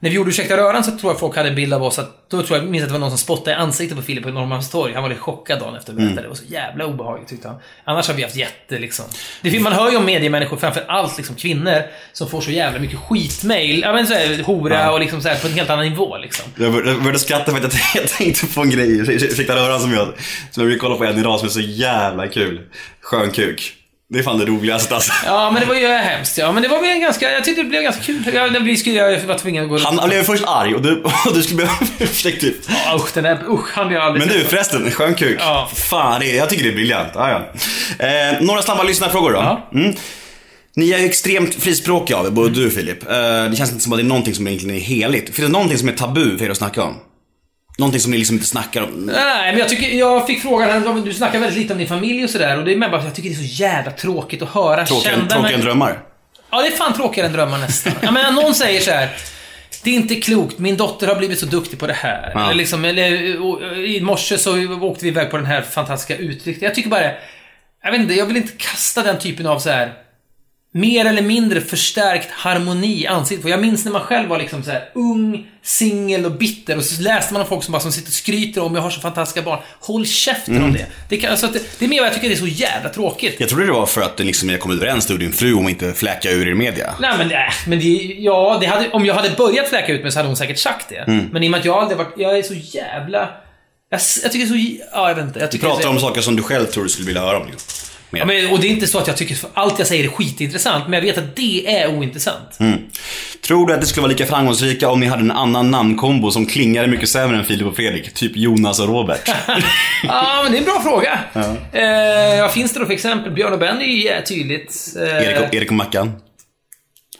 När vi gjorde Ursäkta Röran så tror jag folk hade en bild av oss att... Då tror jag, minns att det var någon som spottade i ansiktet på Filip på Norrmalmstorg. Han var lite chockad dagen efter att Mm. berättade. Det var så jävla obehagligt tyckte han. Annars har vi haft jätte liksom... Det, man hör ju om mediemänniskor, framför allt liksom kvinnor, som får så jävla mycket skitmail. Ja men såhär hora Ja. och liksom så här på en helt annan nivå liksom. Jag bör- jag började skratta för att jag- (laughs) jag tänkte på en grej, ursäkta röran som jag, som jag brukar kolla på en idag som är så jävla kul. Skön kuk. Det är fan det roligaste alltså. Ja, men det var ju hemskt. Ja, men det var väl ganska... Jag tyckte det blev ganska kul. Jag, vi skulle, jag var tvungen att gå Han, blev först arg och du, (laughs) och du skulle be om ursäkt typ. Ja, usch, den där... Usch, han blev aldrig Men du förresten, skön kuk. Ja. Fan, det jag tycker det är briljant. Ah, ja. eh, några snabba lyssnarfrågor då. Ja. Mm. Ni är ju extremt frispråkiga av er, både du och Filip. Eh, det känns inte som att det är någonting som egentligen är heligt. Finns det någonting som är tabu för er att snacka om? Någonting som ni liksom inte snackar om? Nej, men jag tycker... Jag fick frågan här, du snackar väldigt lite om din familj och sådär. Och det är med bara att jag tycker det är så jävla tråkigt att höra Tråkigare, kända... tråkigare än men- drömmar? Ja, det är fan tråkigare än drömmar nästan. Ja, men någon säger så här. Det är inte klokt, min dotter har blivit så duktig på det här. Ja. Eller liksom, eller, och, I morse så åkte vi iväg på den här fantastiska utflykten. Jag tycker bara... Jag vet inte, jag vill inte kasta den typen av så här mer eller mindre förstärkt harmoni i ansiktet på. Jag minns när man själv var liksom så här ung, singel och bitter och så läste man om folk som bara som sitter och skryter om jag har så fantastiska barn. Håll käften Mm. om det. Det, kan, alltså det. det är mer vad jag tycker det är så jävla tråkigt. Jag trodde det var för att liksom kom överens du och din fru om att inte fläka ur er i media. Nej men, nej, men det, ja, det hade, om jag hade börjat fläka ut mig så hade hon säkert sagt det. Mm. Men i och med att jag aldrig varit, jag är så jävla... Jag, jag tycker så, ja jag vet inte. Jag Du pratar så- om saker som du själv tror du skulle vilja höra om. Liksom. Ja, men, och det är inte så att jag tycker att allt jag säger är skitintressant, men jag vet att det är ointressant. Mm. Tror du att det skulle vara lika framgångsrika om ni hade en annan namnkombo som klingade mycket sämre än Filip och Fredrik? Typ Jonas och Robert. (laughs) Ja, men det är en bra fråga. Eh, vad finns det då för exempel? Björn och Benny är ju tydligt. Eh, Erik och, Erik och Mackan.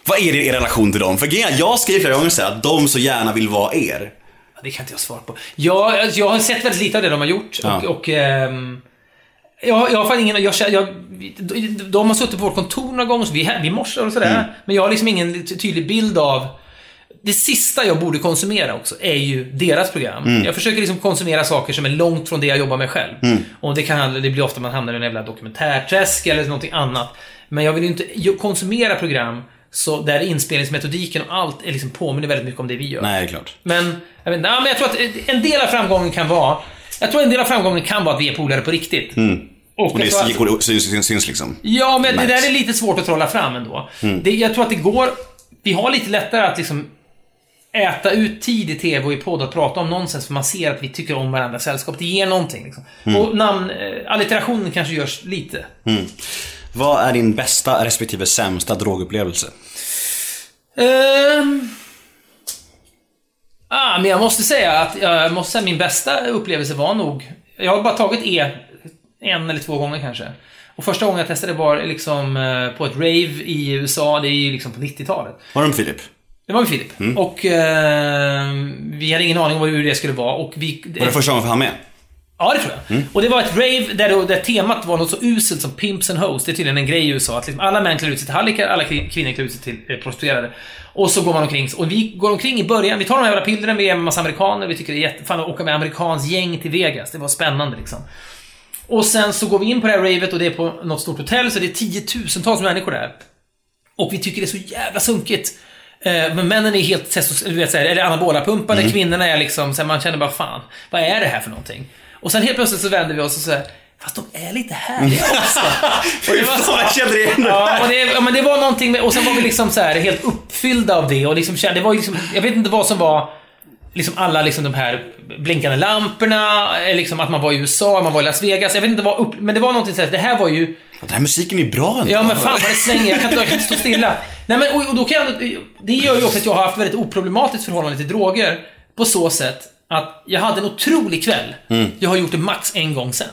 Vad är det er relation till dem? För jag skriver flera gånger så att de så gärna vill vara er. Ja, Det kan inte jag svara på. Jag, jag har sett väldigt lite av det de har gjort. Ja. Och, och ehm, jag, jag har fan ingen... Jag, jag, de- har suttit på vårt kontor några gånger, så vi, vi morsar och sådär. Mm. Men jag har liksom ingen ty- tydlig bild av... Det sista jag borde konsumera också är ju deras program. Mm. Jag försöker liksom konsumera saker som är långt från det jag jobbar med själv. Mm. Och det, kan, det blir ofta man hamnar i en jävla dokumentärträsk eller någonting annat. Men jag vill ju inte konsumera program så där inspelningsmetodiken och allt är liksom påminner väldigt mycket om det vi gör. Nej, är klart. Men, jag vet inte, ja, men jag tror att en del av framgången kan vara... Jag tror en del av framgången kan vara att vi är polare på riktigt. Mm. Och, Och det att, går- syns, syns, syns liksom. ja, men det Märks. där är lite svårt att trolla fram ändå. Mm. Det, jag tror att det går... Vi har lite lättare att liksom äta ut tid i TV och i podd och prata om nonsens för man ser att vi tycker om varandras sällskap. Det ger någonting. Liksom. Mm. Och namn... Eh, allitterationen kanske görs lite. Vad är din bästa respektive sämsta drogupplevelse? Ehm. Ah, men jag måste säga att jag måste säga min bästa upplevelse var nog... Jag har bara tagit E en eller två gånger kanske. Och första gången jag testade var liksom eh, på ett rave i USA, det är ju liksom på 90-talet. Var det med Filip? Det var med Filip. Mm. Och eh, vi hade ingen aning om hur det skulle vara och vi... Var det första gången för han med? Ja, det tror jag. Och det var ett rave där, då, där temat var något så uselt som Pimps and Hoes. Det är tydligen en grej i USA. Att liksom alla män klär ut sig till hallickar, alla kvin- kvinnor klär ut sig till eh, prostituerade. Och så går man omkring. Och vi går omkring i början. Vi tar de här jävla pillren, vi är en massa amerikaner. Vi tycker det är jättefan att åka med amerikans gäng till Vegas. Det var spännande liksom. Och sen så går vi in på det här ravet och det är på något stort hotell, så det är tiotusentals människor där. Och vi tycker det är så jävla sunkigt. Eh, Men männen är helt testos- du vet, så här, eller anabola pumpade, Mm. kvinnorna är liksom, så här, man känner bara fan, vad är det här för någonting? Och sen helt plötsligt så vänder vi oss och så här, fast de är lite härliga också. (laughs) Och det var så- Fan, jag kände igen det. Ja, och det, men det var någonting med, och sen var vi liksom så här helt uppfyllda av det och liksom kände, det var ju liksom, jag vet inte vad som var Liksom alla liksom de här blinkande lamporna, eh, liksom att man var i USA, man var i Las Vegas. Jag vet inte vad upp, men det var någonting så här, det här var ju... Den här musiken är bra ändå. Ja men fan vad det svänger, jag kan inte, jag kan inte stå stilla. Nej men och, och då kan jag, det gör ju också att jag har haft väldigt oproblematiskt förhållande till droger. På så sätt att jag hade en otrolig kväll. Jag har gjort det max en gång sen.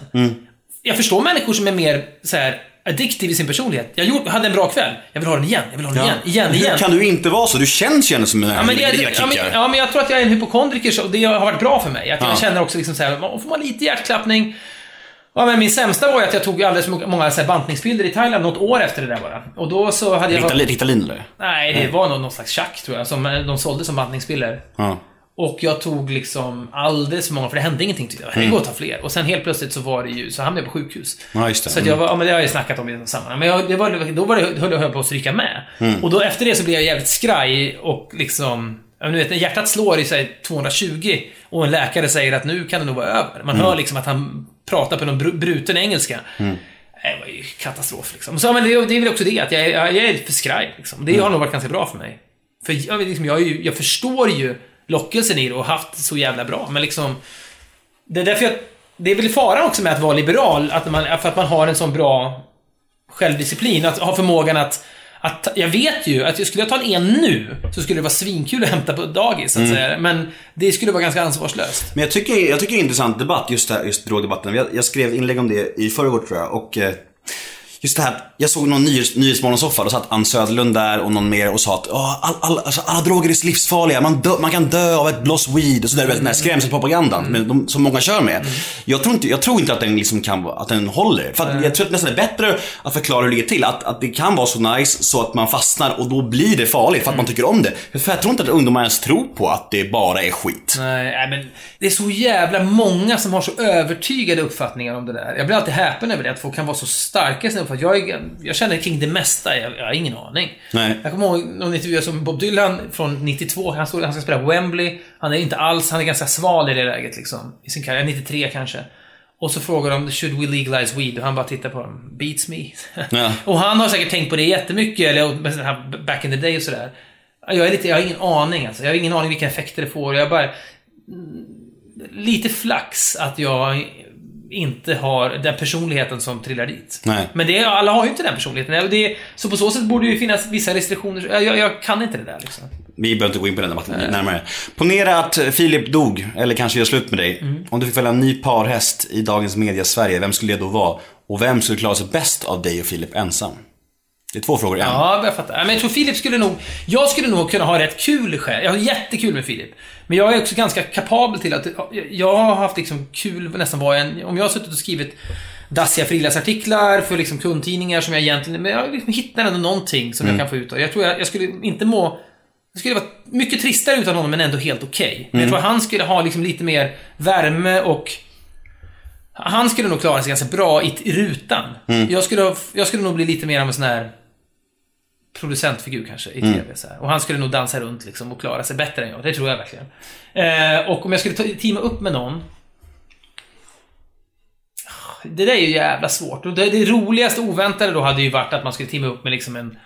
Jag förstår människor som är mer så här addictive i sin personlighet. Jag gjorde, hade en bra kväll. Jag vill ha den igen, jag vill ha den igen, igen, Hur igen. kan du inte vara så? Du känns ju ändå som en Ja men, ja, men, ja, men jag tror att jag är en hypokondriker, så det har varit bra för mig. Att jag Ja. känner också liksom så här, får man lite hjärtklappning. Ja, men min sämsta var ju att jag tog alldeles för många så här bantningsbilder i Thailand något år efter det där bara. Och då så hade jag... Ritalin, Ritalin eller? Nej, det var nog någon slags tjack tror jag, som eh, de sålde som bantningspiller. Ja. Och jag tog liksom alldeles för många, för det hände ingenting tyckte jag. Det går att ta fler. Och sen helt plötsligt så var det ju, så hamnade jag på sjukhus. Ja, just det. Så att jag var, ja men det har jag ju snackat om i något sammanhang. Men jag, det var, då var det, höll jag på att stryka med. Och då efter det så blev jag jävligt skraj och liksom... Men du vet, när hjärtat slår i sig 220 och en läkare säger att nu kan det nog vara över. Man hör liksom att han pratar på någon bru- bruten engelska. Det var ju katastrof liksom. Så, men det, det är väl också det, att jag, är- jag, jag är för skraj. Liksom. Det har nog varit ganska bra för mig. För jag, liksom, jag, jag förstår ju lockelsen i det och haft det så jävla bra. Men liksom... Det är därför jag... Det är väl faran också med att vara liberal, att man, för att man har en sån bra självdisciplin, att ha förmågan att att, jag vet ju att skulle jag ta en en nu, så skulle det vara svinkul att hämta på dagis, så att säga. Men det skulle vara ganska ansvarslöst. Men jag tycker, jag tycker det är en intressant debatt, just, här, just drogdebatten. Jag, jag skrev inlägg om det i förrgår tror jag. Och eh, just det här, jag såg någon nyhets, nyhetsmorgonsoffa, då satt Ann Söderlund där och någon mer och sa att "Åh, all, all, alltså, alla droger är livsfarliga, man, dö, man kan dö av ett bloss weed och sådär. Den här skrämselpropagandan men de, som många kör med. Jag, tror inte, jag tror inte att den liksom kan att den håller. För att jag tror att nästan det är bättre att förklara hur det ligger till. Att, att det kan vara så nice så att man fastnar och då blir det farligt för att man tycker om det. För jag tror inte att ungdomar ens tror på att det bara är skit. Nej, nej, men det är så jävla många som har så övertygade uppfattningar om det där. Jag blir alltid häpen över det, att folk kan vara så starka i sina uppfattningar. Jag, är- jag känner kring det mesta, jag, jag har ingen aning. Nej. Jag kommer ihåg någon intervju som Bob Dylan från 92, han, stod, han ska spela Wembley. Han är inte alls, han är ganska sval i det läget liksom. I sin karriär, 93 kanske. Och så frågar de, should we legalize weed? Och han bara tittar på dem, beats me. Ja. (laughs) och han har säkert tänkt på det jättemycket, eller back in the day och sådär. Jag, är lite, jag har ingen aning alltså. Jag har ingen aning vilka effekter det får. Jag bara... Lite flax att jag inte har den personligheten som trillar dit. Nej. Men det, alla har ju inte den personligheten. Det, så på så sätt borde det ju finnas vissa restriktioner. Jag, jag, kan inte det där liksom. Vi behöver inte gå in på den debatten närmare. Ponera att Filip dog, eller kanske gör slut med dig. Mm. Om du fick välja en ny parhäst i dagens media Sverige, vem skulle det då vara? Och vem skulle klara sig bäst av dig och Filip ensam? Det är två frågor i en. Ja, jag fattar. Men jag tror Filip skulle nog... Jag skulle nog kunna ha rätt kul själv. Jag har jättekul med Filip. Men jag är också ganska kapabel till att... Jag har haft liksom kul nästan vad jag. Om jag har suttit och skrivit dassiga frilansartiklar för liksom kundtidningar som jag egentligen... Men jag liksom hittar ändå någonting som jag kan få ut av. Jag tror jag, jag skulle inte må... Jag skulle vara mycket tristare utan honom, men ändå helt okej. Men jag tror han skulle ha liksom lite mer värme och... Han skulle nog klara sig ganska bra i, i rutan. Jag, skulle, jag skulle nog bli lite mer av en sån här producentfigur kanske i TV. Så här. Och han skulle nog dansa runt liksom och klara sig bättre än jag. Det tror jag verkligen. Eh, och om jag skulle ta, teama upp med någon. Det där är ju jävla svårt. Och det, det roligaste oväntade då hade ju varit att man skulle teama upp med liksom en,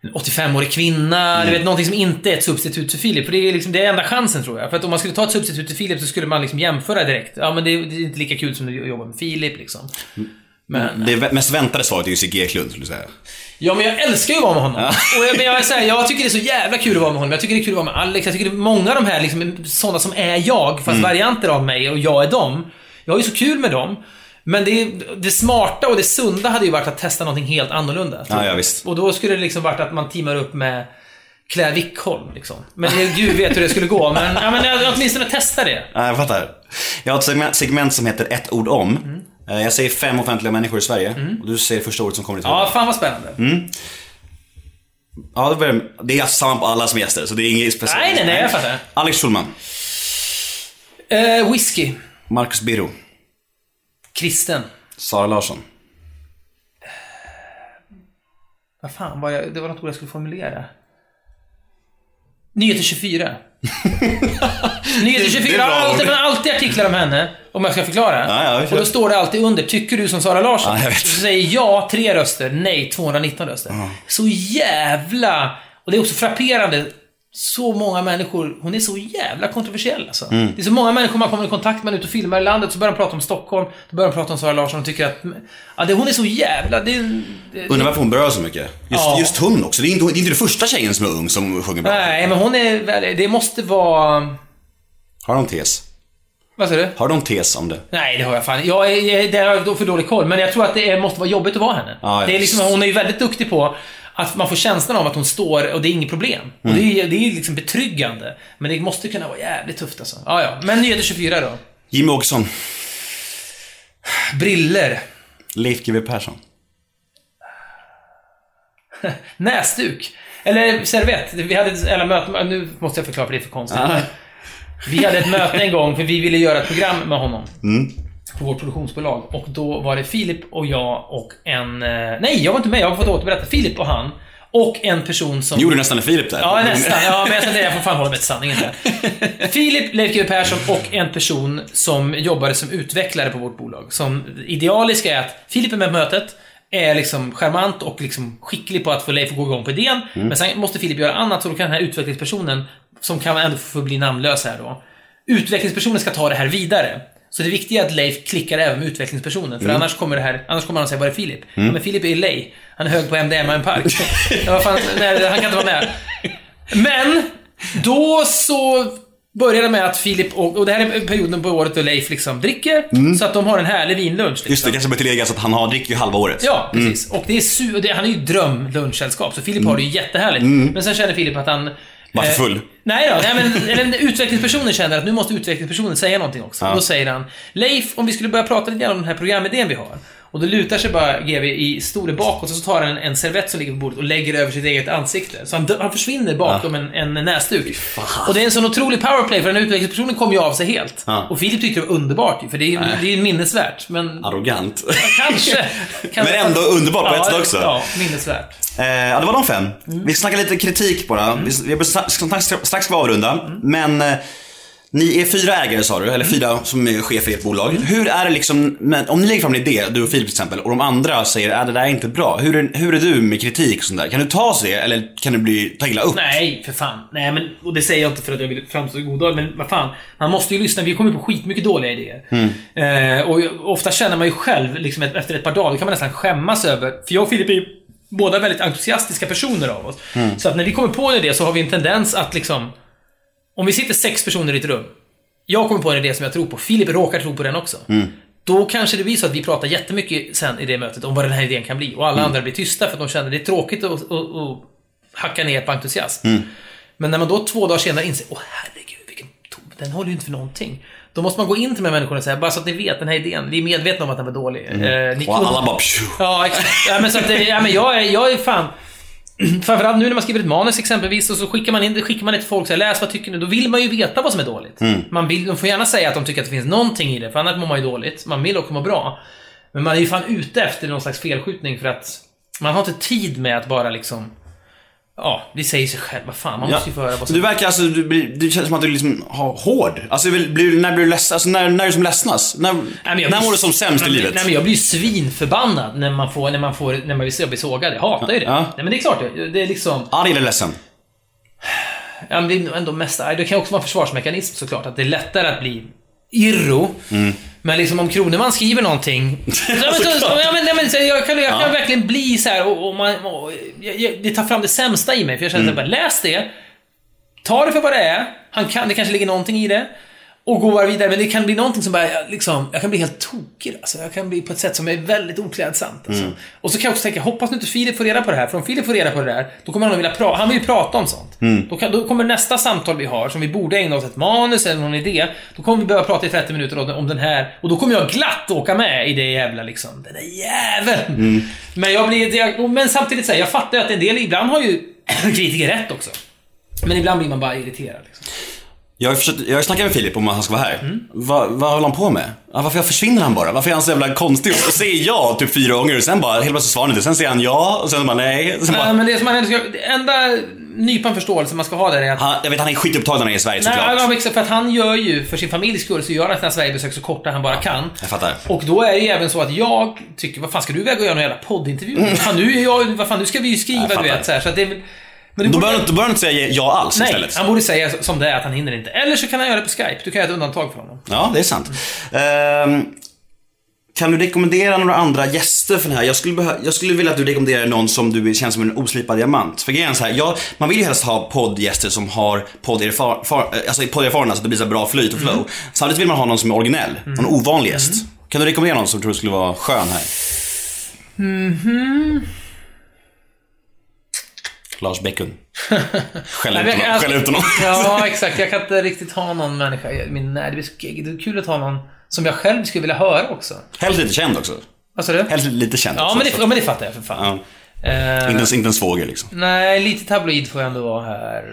en 85-årig kvinna. Du vet, någonting som inte är ett substitut för Filip. För det är liksom det är enda chansen tror jag. För att om man skulle ta ett substitut till Filip så skulle man liksom jämföra direkt. Ja, men det, är- det är inte lika kul som att jobba med Filip liksom. Men, Det vä- mest väntade svaret är ju Sigge Eklund, skulle du säga. Ja, men jag älskar ju att vara med honom. Och jag, men jag, här, jag tycker det är så jävla kul att vara med honom. Jag tycker det är kul att vara med Alex. Jag tycker det är många av de här liksom, sådana som är jag, fast varianter av mig och jag är dem. Jag har ju så kul med dem. Men det, det smarta och det sunda hade ju varit att testa någonting helt annorlunda. Ja, ja, visst. Och då skulle det liksom varit att man teamar upp med Claire Wickholm, liksom. Men gud vet hur det skulle gå. Men, ja, men jag, åtminstone testa det. Ja, jag fattar. Jag har ett segment, segment som heter ett ord om. Mm. Eh, Jag säger fem offentliga människor i Sverige. Och du säger första ordet som kommer i ditt huvud. Ja, fan vad spännande. Ja, det, börjar, det är samma på alla som gäster, så det är inget speciellt. Nej, nej, nej, jag fattar. Alex Schulman. Eh, whisky. Marcus Birro. Kristen. Sara Larsson. Vad fan var jag, det var något ord jag skulle formulera. Nyheter 24. (laughs) Nyheter 24 Det är bra har alltid, har alltid artiklar om henne. Om jag ska förklara. Ja, ja, och då står det alltid under, tycker du som Sara Larsson? Ja, jag. Så säger ja, tre röster, nej, 219 röster. Så jävla... Och det är också frapperande. Så många människor, hon är så jävla kontroversiell alltså. Mm. Det är så många människor man kommer i kontakt med ute och filmar i landet, så börjar de prata om Stockholm, då börjar de prata om Sara Larsson och tycker att... Ja, det, hon är så jävla... Det, det, Undrar varför hon berör så mycket. Just, Ja. just hon också. Det är, inte, det är inte den första tjejen som är ung som sjunger bra. Nej, men hon är Det måste vara... Har de tes? Vad säger du? Har de tes om det? Nej, det har jag fan jag är, Det har jag för dålig koll, men jag tror att det måste vara jobbigt att vara henne. Ja, det är liksom, hon är ju väldigt duktig på att man får känslan av att hon står och det är inget problem. Och Mm. det är, det är liksom betryggande. Men det måste kunna vara jävligt tufft alltså. Ja, ja. Men Nyheter 24 då? Jimmy Åkesson. Briller. Leif GW Persson. (laughs) Näsduk. Eller servett. Vi hade ett jävla möte, nu måste jag förklara för det är för konstigt. Vi hade ett möte en gång för vi ville göra ett program med honom. På vårt produktionsbolag. Och då var det Filip och jag och en... eh, Nej, jag var inte med. Jag har fått återberätta. Filip och han. Och en person som... Gjorde nästan en Filip där. Ja, nästan. Ja, men jag, tänkte, jag får fan hålla mig till sanningen där. (laughs) Filip, Leif GW Persson och en person som jobbade som utvecklare på vårt bolag. Som idealiska är att Filip är med på mötet, är liksom charmant och liksom skicklig på att få Leif att gå igång på idén. Men sen måste Filip göra annat, så då kan den här utvecklingspersonen, som kan ändå få bli namnlös här då, utvecklingspersonen ska ta det här vidare. Så det viktiga är att Leif klickar även med utvecklingspersonen, för annars kommer det här, annars kommer han säga var är Filip? Ja, men Filip är i Lej. Han är hög på MDMA i en park. ja, fan, nej, han kan inte vara med. Men, då så börjar det med att Filip och, och det här är perioden på året då Leif liksom dricker, så att de har en härlig vinlunch. Liksom. Just det, kanske bör tilläggas att han har dricker ju halva året. Ja, precis. Och det är su- och det, han är ju drömlunchsällskap, så Filip har det ju jättehärligt. Men sen känner Filip att han... Var för eh, full. Nej då, nej, men eller, utvecklingspersonen känner att nu måste utvecklingspersonen säga någonting också. Och då säger han, Leif, om vi skulle börja prata lite grann om den här programidén vi har. Och då lutar sig bara GV i stolen bakåt och så tar han en, servett som ligger på bordet och lägger över sitt eget ansikte. Så han, han försvinner bakom en, en näsduk. Och det är en sån otrolig powerplay för den här utvecklingspersonen kom ju av sig helt. Ja. Och Filip tyckte det var underbart för det är ju det är ju minnesvärt. Men Arrogant. kanske. kanske Men ändå underbart på ett sätt också. Ja, minnesvärt. Eh, ja, det var de fem. Vi ska snacka lite kritik bara. Vi, vi ska strax, strax ska vi avrunda. Men eh, ni är fyra ägare sa du, eller fyra som är chefer i ett bolag. Hur är det liksom, om ni lägger fram en idé, du och Filip till exempel, och de andra säger att det där är inte bra. Hur är, hur är du med kritik och sånt där? Kan du ta sig det, eller kan du bli, ta illa upp? Nej, för fan. Nej, men, och det säger jag inte för att jag vill framstå god men vad fan. Man måste ju lyssna. Vi kommer på skitmycket dåliga idéer. Eh, och ofta känner man ju själv, liksom, efter ett par dagar, kan man nästan skämmas över... För jag och Filip är ju båda väldigt entusiastiska personer av oss. Så att när vi kommer på en idé så har vi en tendens att liksom... Om vi sitter sex personer i ett rum. Jag kommer på en idé som jag tror på. Filip råkar tro på den också. Då kanske det blir så att vi pratar jättemycket sen i det mötet om vad den här idén kan bli. Och alla andra blir tysta för att de känner det är tråkigt att, att, att hacka ner på entusiasm. Men när man då två dagar senare inser, åh herregud, vilken tom, den håller ju inte för någonting. Då måste man gå in till de här människorna och säga, bara så att ni vet, den här idén, vi är medvetna om att den var dålig. Eh, ni Och alla bara pju. Ja, exakt. Ja, men så att, ja, men jag, är, jag är fan... (clears throat) Framförallt nu när man skriver ett manus exempelvis och så skickar man in det, skickar man det till folk och säger läs vad tycker ni? Då vill man ju veta vad som är dåligt. Man vill, de får gärna säga att de tycker att det finns någonting i det, för annars mår man ju dåligt. Man vill också må bra. Men man är ju fan ute efter någon slags felskjutning för att man har inte tid med att bara liksom... Ja, det säger sig själv. Vad fan, man måste ju få höra vad som... Du verkar alltså, du, blir- det känns som att du liksom har hård. Alltså, blir, när blir du ledsen? Alltså, när, när är du som ledsnas? När, Nej, när mår du som sämst i Nej, men- livet? Nej, men jag blir ju svinförbannad när man får, när man får, när man vill bli sågad. Jag hatar ju det. Ja. Nej, men det är klart, det, det är liksom... Arg eller ledsen? Ja, men det är ändå mest... Det kan också vara en försvarsmekanism såklart, att det är lättare att bli irro. Men liksom om Kroneman skriver någonting... (laughs) ja, men, så, Såklart. ja, men, nej, men, så jag kan, jag kan Ja. verkligen bli så här och, och man, och, jag, jag, Det tar fram det sämsta i mig, för jag känner att bara, läs det. Ta det för vad det är. Han kan, det kanske ligger någonting i det. Och gå bara vidare, men det kan bli någonting som bara, liksom, jag kan bli helt tokig alltså. Jag kan bli på ett sätt som är väldigt oklädsamt. Alltså. Och så kan jag också tänka, hoppas nu inte Filip får reda på det här, för om Filip får reda på det där, då kommer han att vilja prata, han vill ju prata om sånt. Då, kan, då kommer nästa samtal vi har, som vi borde ägna oss ett manus eller någon idé, då kommer vi behöva prata i 30 minuter om, om den här, och då kommer jag glatt åka med i det jävla liksom, den där jäveln. Men jag blir, jag, men samtidigt säger jag fattar ju att en del, ibland har ju (clears throat) kritiker rätt också. Men ibland blir man bara irriterad. Liksom. Jag har, försökt, jag har snackat med Filip om att han ska vara här. Mm. Va, vad håller han på med? Ja, varför försvinner han bara? Varför är han så jävla konstig? Och så säger ja typ fyra gånger och sen bara helt plötsligt svarar han inte. Sen säger han ja och sen bara nej. Sen Nej, bara, men det som man ska, enda nypan förståelse man ska ha där är att han, jag vet han är skitupptagen när han är i Sverige Nej, såklart. ja, exakt, för att han gör ju, för sin familjs skull, så gör han sina Sverigebesök så korta han bara kan. Jag fattar. Och då är det ju även så att jag tycker, vad fan ska du iväg och göra någon jävla poddintervju? Fan, nu jag, vad fan, nu ska vi ju skriva, Jag du vet, så, här, så att det är men Då borde- bör han inte- säga ja alls Nej, istället. han borde säga som det är att han hinner inte. Eller så kan han göra det på Skype. Du kan göra ett undantag för honom. Ja, det är sant. Ehm, kan du rekommendera några andra gäster för den här? Jag skulle, jag skulle vilja att du rekommenderar någon som du känns som en oslipad diamant. För grejen är så här, jag, man vill ju helst ha poddgäster som har podderfar, far, alltså podderfarenhet så att det blir så bra flyt och flow. Mm. Samtidigt vill man ha någon som är originell, någon ovanlig gäst. Kan du rekommendera någon som du tror skulle vara skön här? Mhm. Lars Bäckun. (laughs) Skäll ut men honom. Skäll ut honom. Ja, (laughs) exakt. Jag kan inte riktigt ha någon människa i min nej, det, blir det är kul att ha någon som jag själv skulle vilja höra också. Helst lite känd också. Vad sa du? Helst lite känd Ja, också. men det, ja, men det fattar jag för fan. ja. Eh, inte, ens, inte en svåger liksom. Nej, lite tabloid får jag ändå vara här.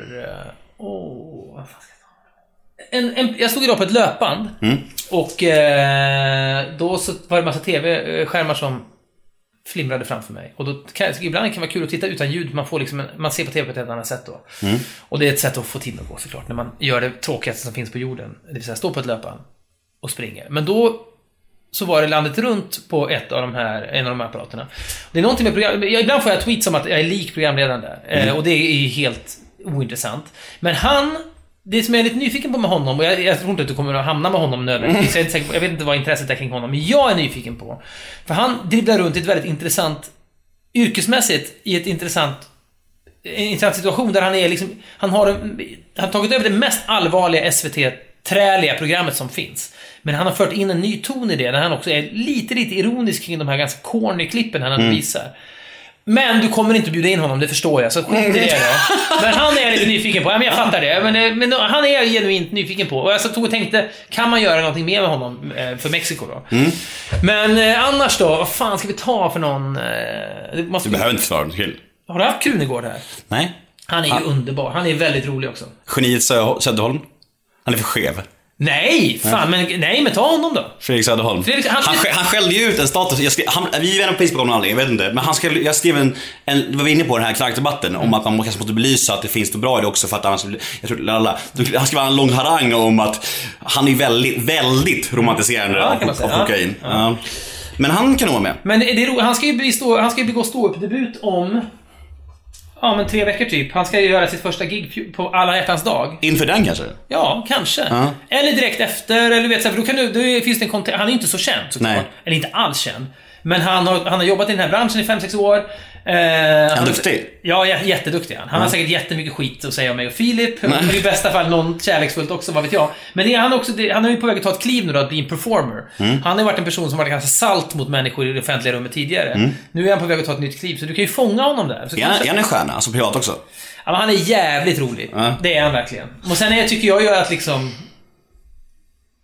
Åh, vad fan ska jag ta? En, en, jag stod idag på ett löpband. Och eh, då så var det massa TV-skärmar som flimrade framför mig. Och då kan, ibland kan det vara kul att titta utan ljud. Man, får liksom en, man ser på TV på ett helt annat sätt då. Och det är ett sätt att få tiden att gå såklart. När man gör det tråkigaste som finns på jorden. Det vill säga stå på ett löpband och springer. Men då så var det landet runt på ett av de här, en av de här apparaterna. Det är någonting med program... jag- Ibland får jag tweets om att jag är lik programledaren där. Eh, och det är ju helt ointressant. Men han... Det som jag är lite nyfiken på med honom, och jag, jag tror inte att du kommer att hamna med honom nödvändigtvis. Jag, jag vet inte vad intresset är kring honom, men jag är nyfiken på. För han dribblar runt i ett väldigt intressant... Yrkesmässigt i ett intressant en intressant situation där han är liksom, han har, han har tagit över det mest allvarliga SVT-träliga programmet som finns. Men han har fört in en ny ton i det, där han också är lite, lite ironisk kring de här ganska corny klippen han Mm. visar. Men du kommer inte bjuda in honom, det förstår jag, så skit i det då. Men han är lite nyfiken på. Ja, men jag fattar det. Men, eh, men han är jag genuint nyfiken på. Och jag så tog och tänkte, kan man göra någonting mer med honom eh, för Mexiko då? Mm. Men eh, annars då, vad fan ska vi ta för någon... Eh, måste, Du behöver inte svara kul. Har du haft Krunegård här? Nej. Han är ju underbar. Han är väldigt rolig också. Geniet Sö- Söderholm. Han är för skev. Nej! Fan, men, nej, men ta honom då. Fredrik Söderholm. Fredrik- han- han, han skällde ju ut en status. Jag skrev, han, vi är vänner på Facebook av någon anledning, jag vet inte. Men han skrev, jag skrev en, en var vi inne på den här knarkdebatten, om att man kanske måste belysa att det finns något bra i det också för att annars, jag tror, lalla. Han skrev en lång harang om att han är väldigt, väldigt romantiserande Ja, av, av kokain. Ja. Men han kan nog vara med. Men det är ro, han ska ju bestå, han ska ju begå ståuppdebut om... Ja, men tre veckor typ. Han ska ju göra sitt första gig på alla hjärtans dag. Inför den kanske? Ja, kanske. Ja. Eller direkt efter, eller du vet så här, för då kan du, då finns det en kontext. Han är ju inte så känd såklart. Nej. Eller inte alls känd. Men han har, han har jobbat i den här branschen i 5-6 år. Eh, han han duktig? Ja, jä- jätteduktig han. Han har säkert jättemycket skit att säga om mig och Filip. Men i bästa fall någon kärleksfullt också, vad vet jag. Men är han, också, han är ju på väg att ta ett kliv nu då, att bli en performer. Mm. Han har ju varit en person som varit ganska salt mot människor i det offentliga rummet tidigare. Mm. Nu är han på väg att ta ett nytt kliv, så du kan ju fånga honom där. Så Är han, är en stjärna? Alltså privat också? Ja, han är jävligt rolig. Det är han verkligen. Och sen är, tycker jag ju att liksom...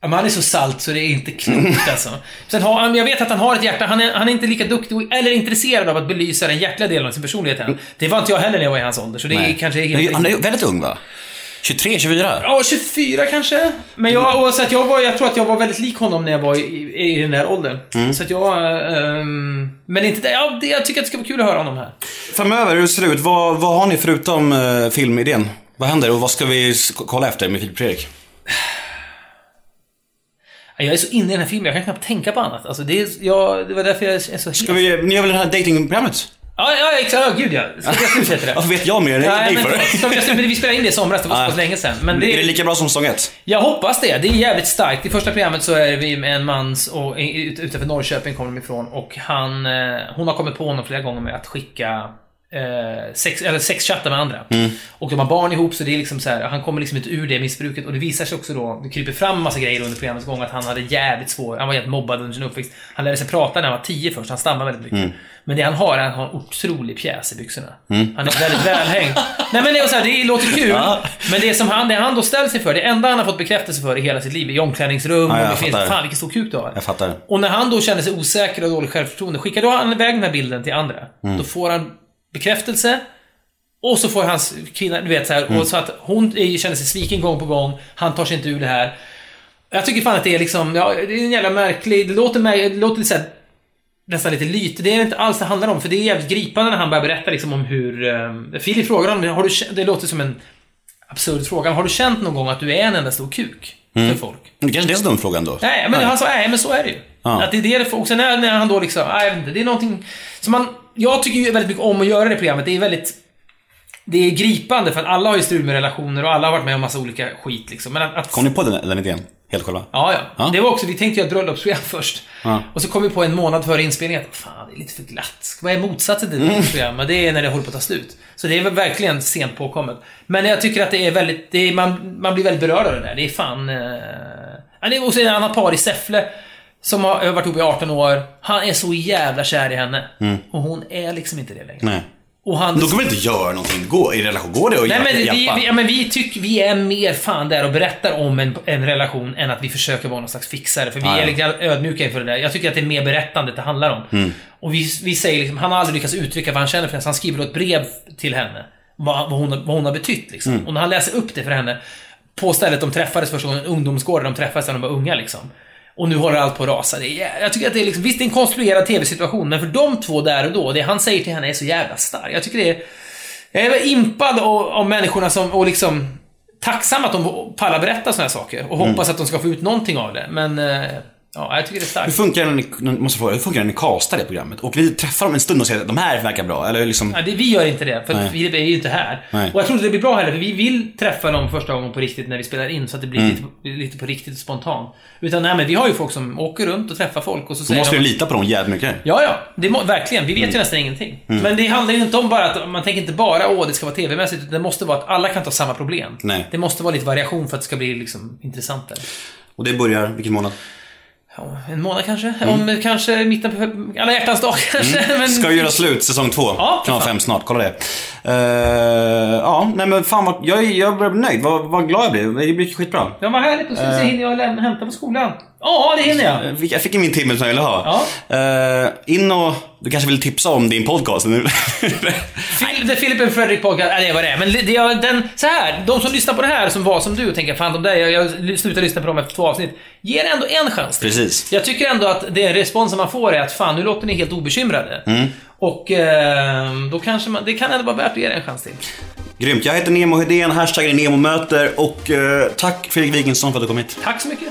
Men han är så salt så det är inte klokt (laughs) alltså. Sen har han, jag vet att han har ett hjärta, han är, han är inte lika duktig eller intresserad av att belysa den hjärtliga delen av sin personlighet än. Det var inte jag heller när jag var i hans ålder, så det är kanske Men helt... Han är väldigt ung va? 23, 24? Ja, 24 kanske. Men jag, och så att jag, var, jag tror att jag var väldigt lik honom när jag var i, i, i den där åldern. Mm. Så att jag... ehm, men inte det, ja, det, jag tycker att det ska vara kul att höra honom här. Framöver, hur ser det ut? Vad, vad har ni förutom uh, filmidén? Vad händer och vad ska vi kolla efter med Filip Fredrik? Jag är så inne i den här filmen, jag kan knappt tänka på annat. Alltså, det, är, jag, det var därför jag är så Ska vi, ni har väl det här datingprogrammet? Ja, ja, exakt. Ja, gud ja. Ska jag fortsätta det? Varför vet jag mer än dig för? vi, spelade in det i somras, det var så pass länge sedan. Men Är det det, lika bra som säsong ett? jag hoppas det. Det är jävligt starkt. I första programmet så är vi med en ut- utanför Norrköping kommer de ifrån och han, eh, hon har kommit på honom flera gånger med att skicka eh, sex, eller sexchatta med andra. Och de har barn ihop så det är liksom så här, han kommer liksom inte ur det missbruket och det visar sig också då, det kryper fram massa grejer under programmets gång att han hade jävligt svår, han var helt mobbad under sin uppväxt. Han lärde sig prata när han var tio först, han stammar väldigt mycket. Men det han har han har en otrolig pjäs i byxorna. Han är väldigt välhängd. Nej men det, är så här, det låter kul, Ja. men det som han, det han då ställt sig för, det enda han har fått bekräftelse för i hela sitt liv, i omklädningsrum, Ja, och det finns, fan vilken stor kuk du har. Jag fattar. Och när han då känner sig osäker och dåligt självförtroende, skickar då han iväg den här bilden till andra. Mm. Då får han bekräftelse Och så får hans kvinna, du vet så här, Mm. och så att hon känner sig sviken gång på gång. Han tar sig inte ur det här. Jag tycker fan att det är liksom, ja, det är en jävla märklig, det låter, mig, det låter lite så här, nästan lite lyte. Det är inte alls det handlar om, för det är jävligt gripande när han börjar berätta liksom om hur... Eh, Filip frågar om det, har du, det låter som en absurd fråga. Har du känt någon gång att du är en enda stor kuk för folk? Det kanske inte är så dum fråga ändå. Nej, men han sa, nej men så är det ju. Ja. Att det är det. Och sen när, när han då liksom, nej, jag vet inte, det är någonting som man... Jag tycker ju väldigt mycket om att göra det programmet. Det är väldigt... Det är gripande för att alla har ju strul med relationer och alla har varit med om massa olika skit liksom. Men att... att Kom ni på den, den idén? Helt själva? Ja, ja, Ja. Det var också, vi tänkte göra ett bröllopsprogram (laughs) först. Ja. Och så kom vi på en månad före inspelningen att fan, det är lite för glatt. Vad är motsatsen till ett Mm. bröllopsprogram? Men Det är när det håller på att ta slut. Så det är väl verkligen sent påkommet. Men jag tycker att det är väldigt, det är, man, man blir väldigt berörd av det där. Det är fan... Eh... Ja, det är också en annan par i Säffle. Som har, varit ihop i 18 år. Han är så jävla kär i henne. Och hon är liksom inte det längre. Mm. Nej. Och han... Då kan man inte göra någonting. Gå, I relation, går det att Nej, men vi, hjälpa? vi, ja, men vi tycker vi är mer fan där och berättar om en, en relation än att vi försöker vara någon slags fixare. För vi ja. är lite ödmjuka inför det där. Jag tycker att det är mer berättandet det handlar om. Mm. Och vi, vi säger liksom, han har aldrig lyckats uttrycka vad han känner för henne, så han skriver då ett brev till henne. Vad, vad, hon, har- vad hon har betytt liksom. Mm. Och när han läser upp det för henne, på stället de träffades första gången, ungdomsgården, de träffades när de var unga liksom. Och nu håller allt på att rasa. Det är, jag tycker att det är liksom, visst det är en konstruerad tv-situation, men för de två där och då, det han säger till henne är så jävla starkt. Jag tycker det är... Jag är impad av, av människorna som, och liksom tacksam att de pallar berätta såna här saker. Och Mm. hoppas att de ska få ut någonting av det. Men, eh, ja, jag tycker det är Hur starkt. funkar det när ni, måste fråga, hur funkar det när ni castar det programmet? Och vi träffar dem en stund och säger att de här verkar bra, eller liksom... Ja, det, vi gör inte det, för Nej. Filip är ju inte här. Nej. Och jag tror inte det blir bra heller, för vi vill träffa dem första gången på riktigt när vi spelar in, så att det blir Mm. lite, lite på riktigt och spontant. Utan, nej men vi har ju folk som åker runt och träffar folk och så Då säger måste de... du lita på dem jävligt mycket. Ja, ja. Det må, verkligen. Vi vet Mm. ju nästan ingenting. Men det handlar ju inte om bara att man tänker inte bara åh, det ska vara TV-mässigt. utan Det måste vara att alla kan ta samma problem. Nej. Det måste vara lite variation för att det ska bli liksom intressantare. Och det börjar, vilken månad? En månad kanske? Om kanske mitten på alla hjärtans dag kanske. (laughs) Men... Mm. Ska göra slut, säsong två? Ja, Kanal fan. 5 snart, kolla det. Eh, ja, nej men fan vad, jag, jag börjar bli nöjd. Vad, vad glad jag blir. Det blir skitbra. Ja, vad härligt. Och så uh... hinner jag lämna, hämta på skolan. Ja, det hinner jag. Jag fick, jag fick in min timme som jag ville ha. Eh, in och, du kanske vill tipsa om din podcast nu? The Philip and Fredrik podcast, nej det är vad det är. Men det, det, den, så här, de som lyssnar på det här som var som du och tänker fan de där, jag, jag slutar lyssna på dem efter två avsnitt. Ge det ändå en chans. Precis. Jag tycker ändå att det responsen man får är att fan, nu låter ni helt obekymrade. Mm. Och eh, då kanske man, det kan ändå vara värt att ge det en chans till. Grymt. Jag heter Nemo Hedén, hashtaggen är NEMOMÖTER och eh, tack Fredrik Wikingsson för att du kom hit. Tack så mycket.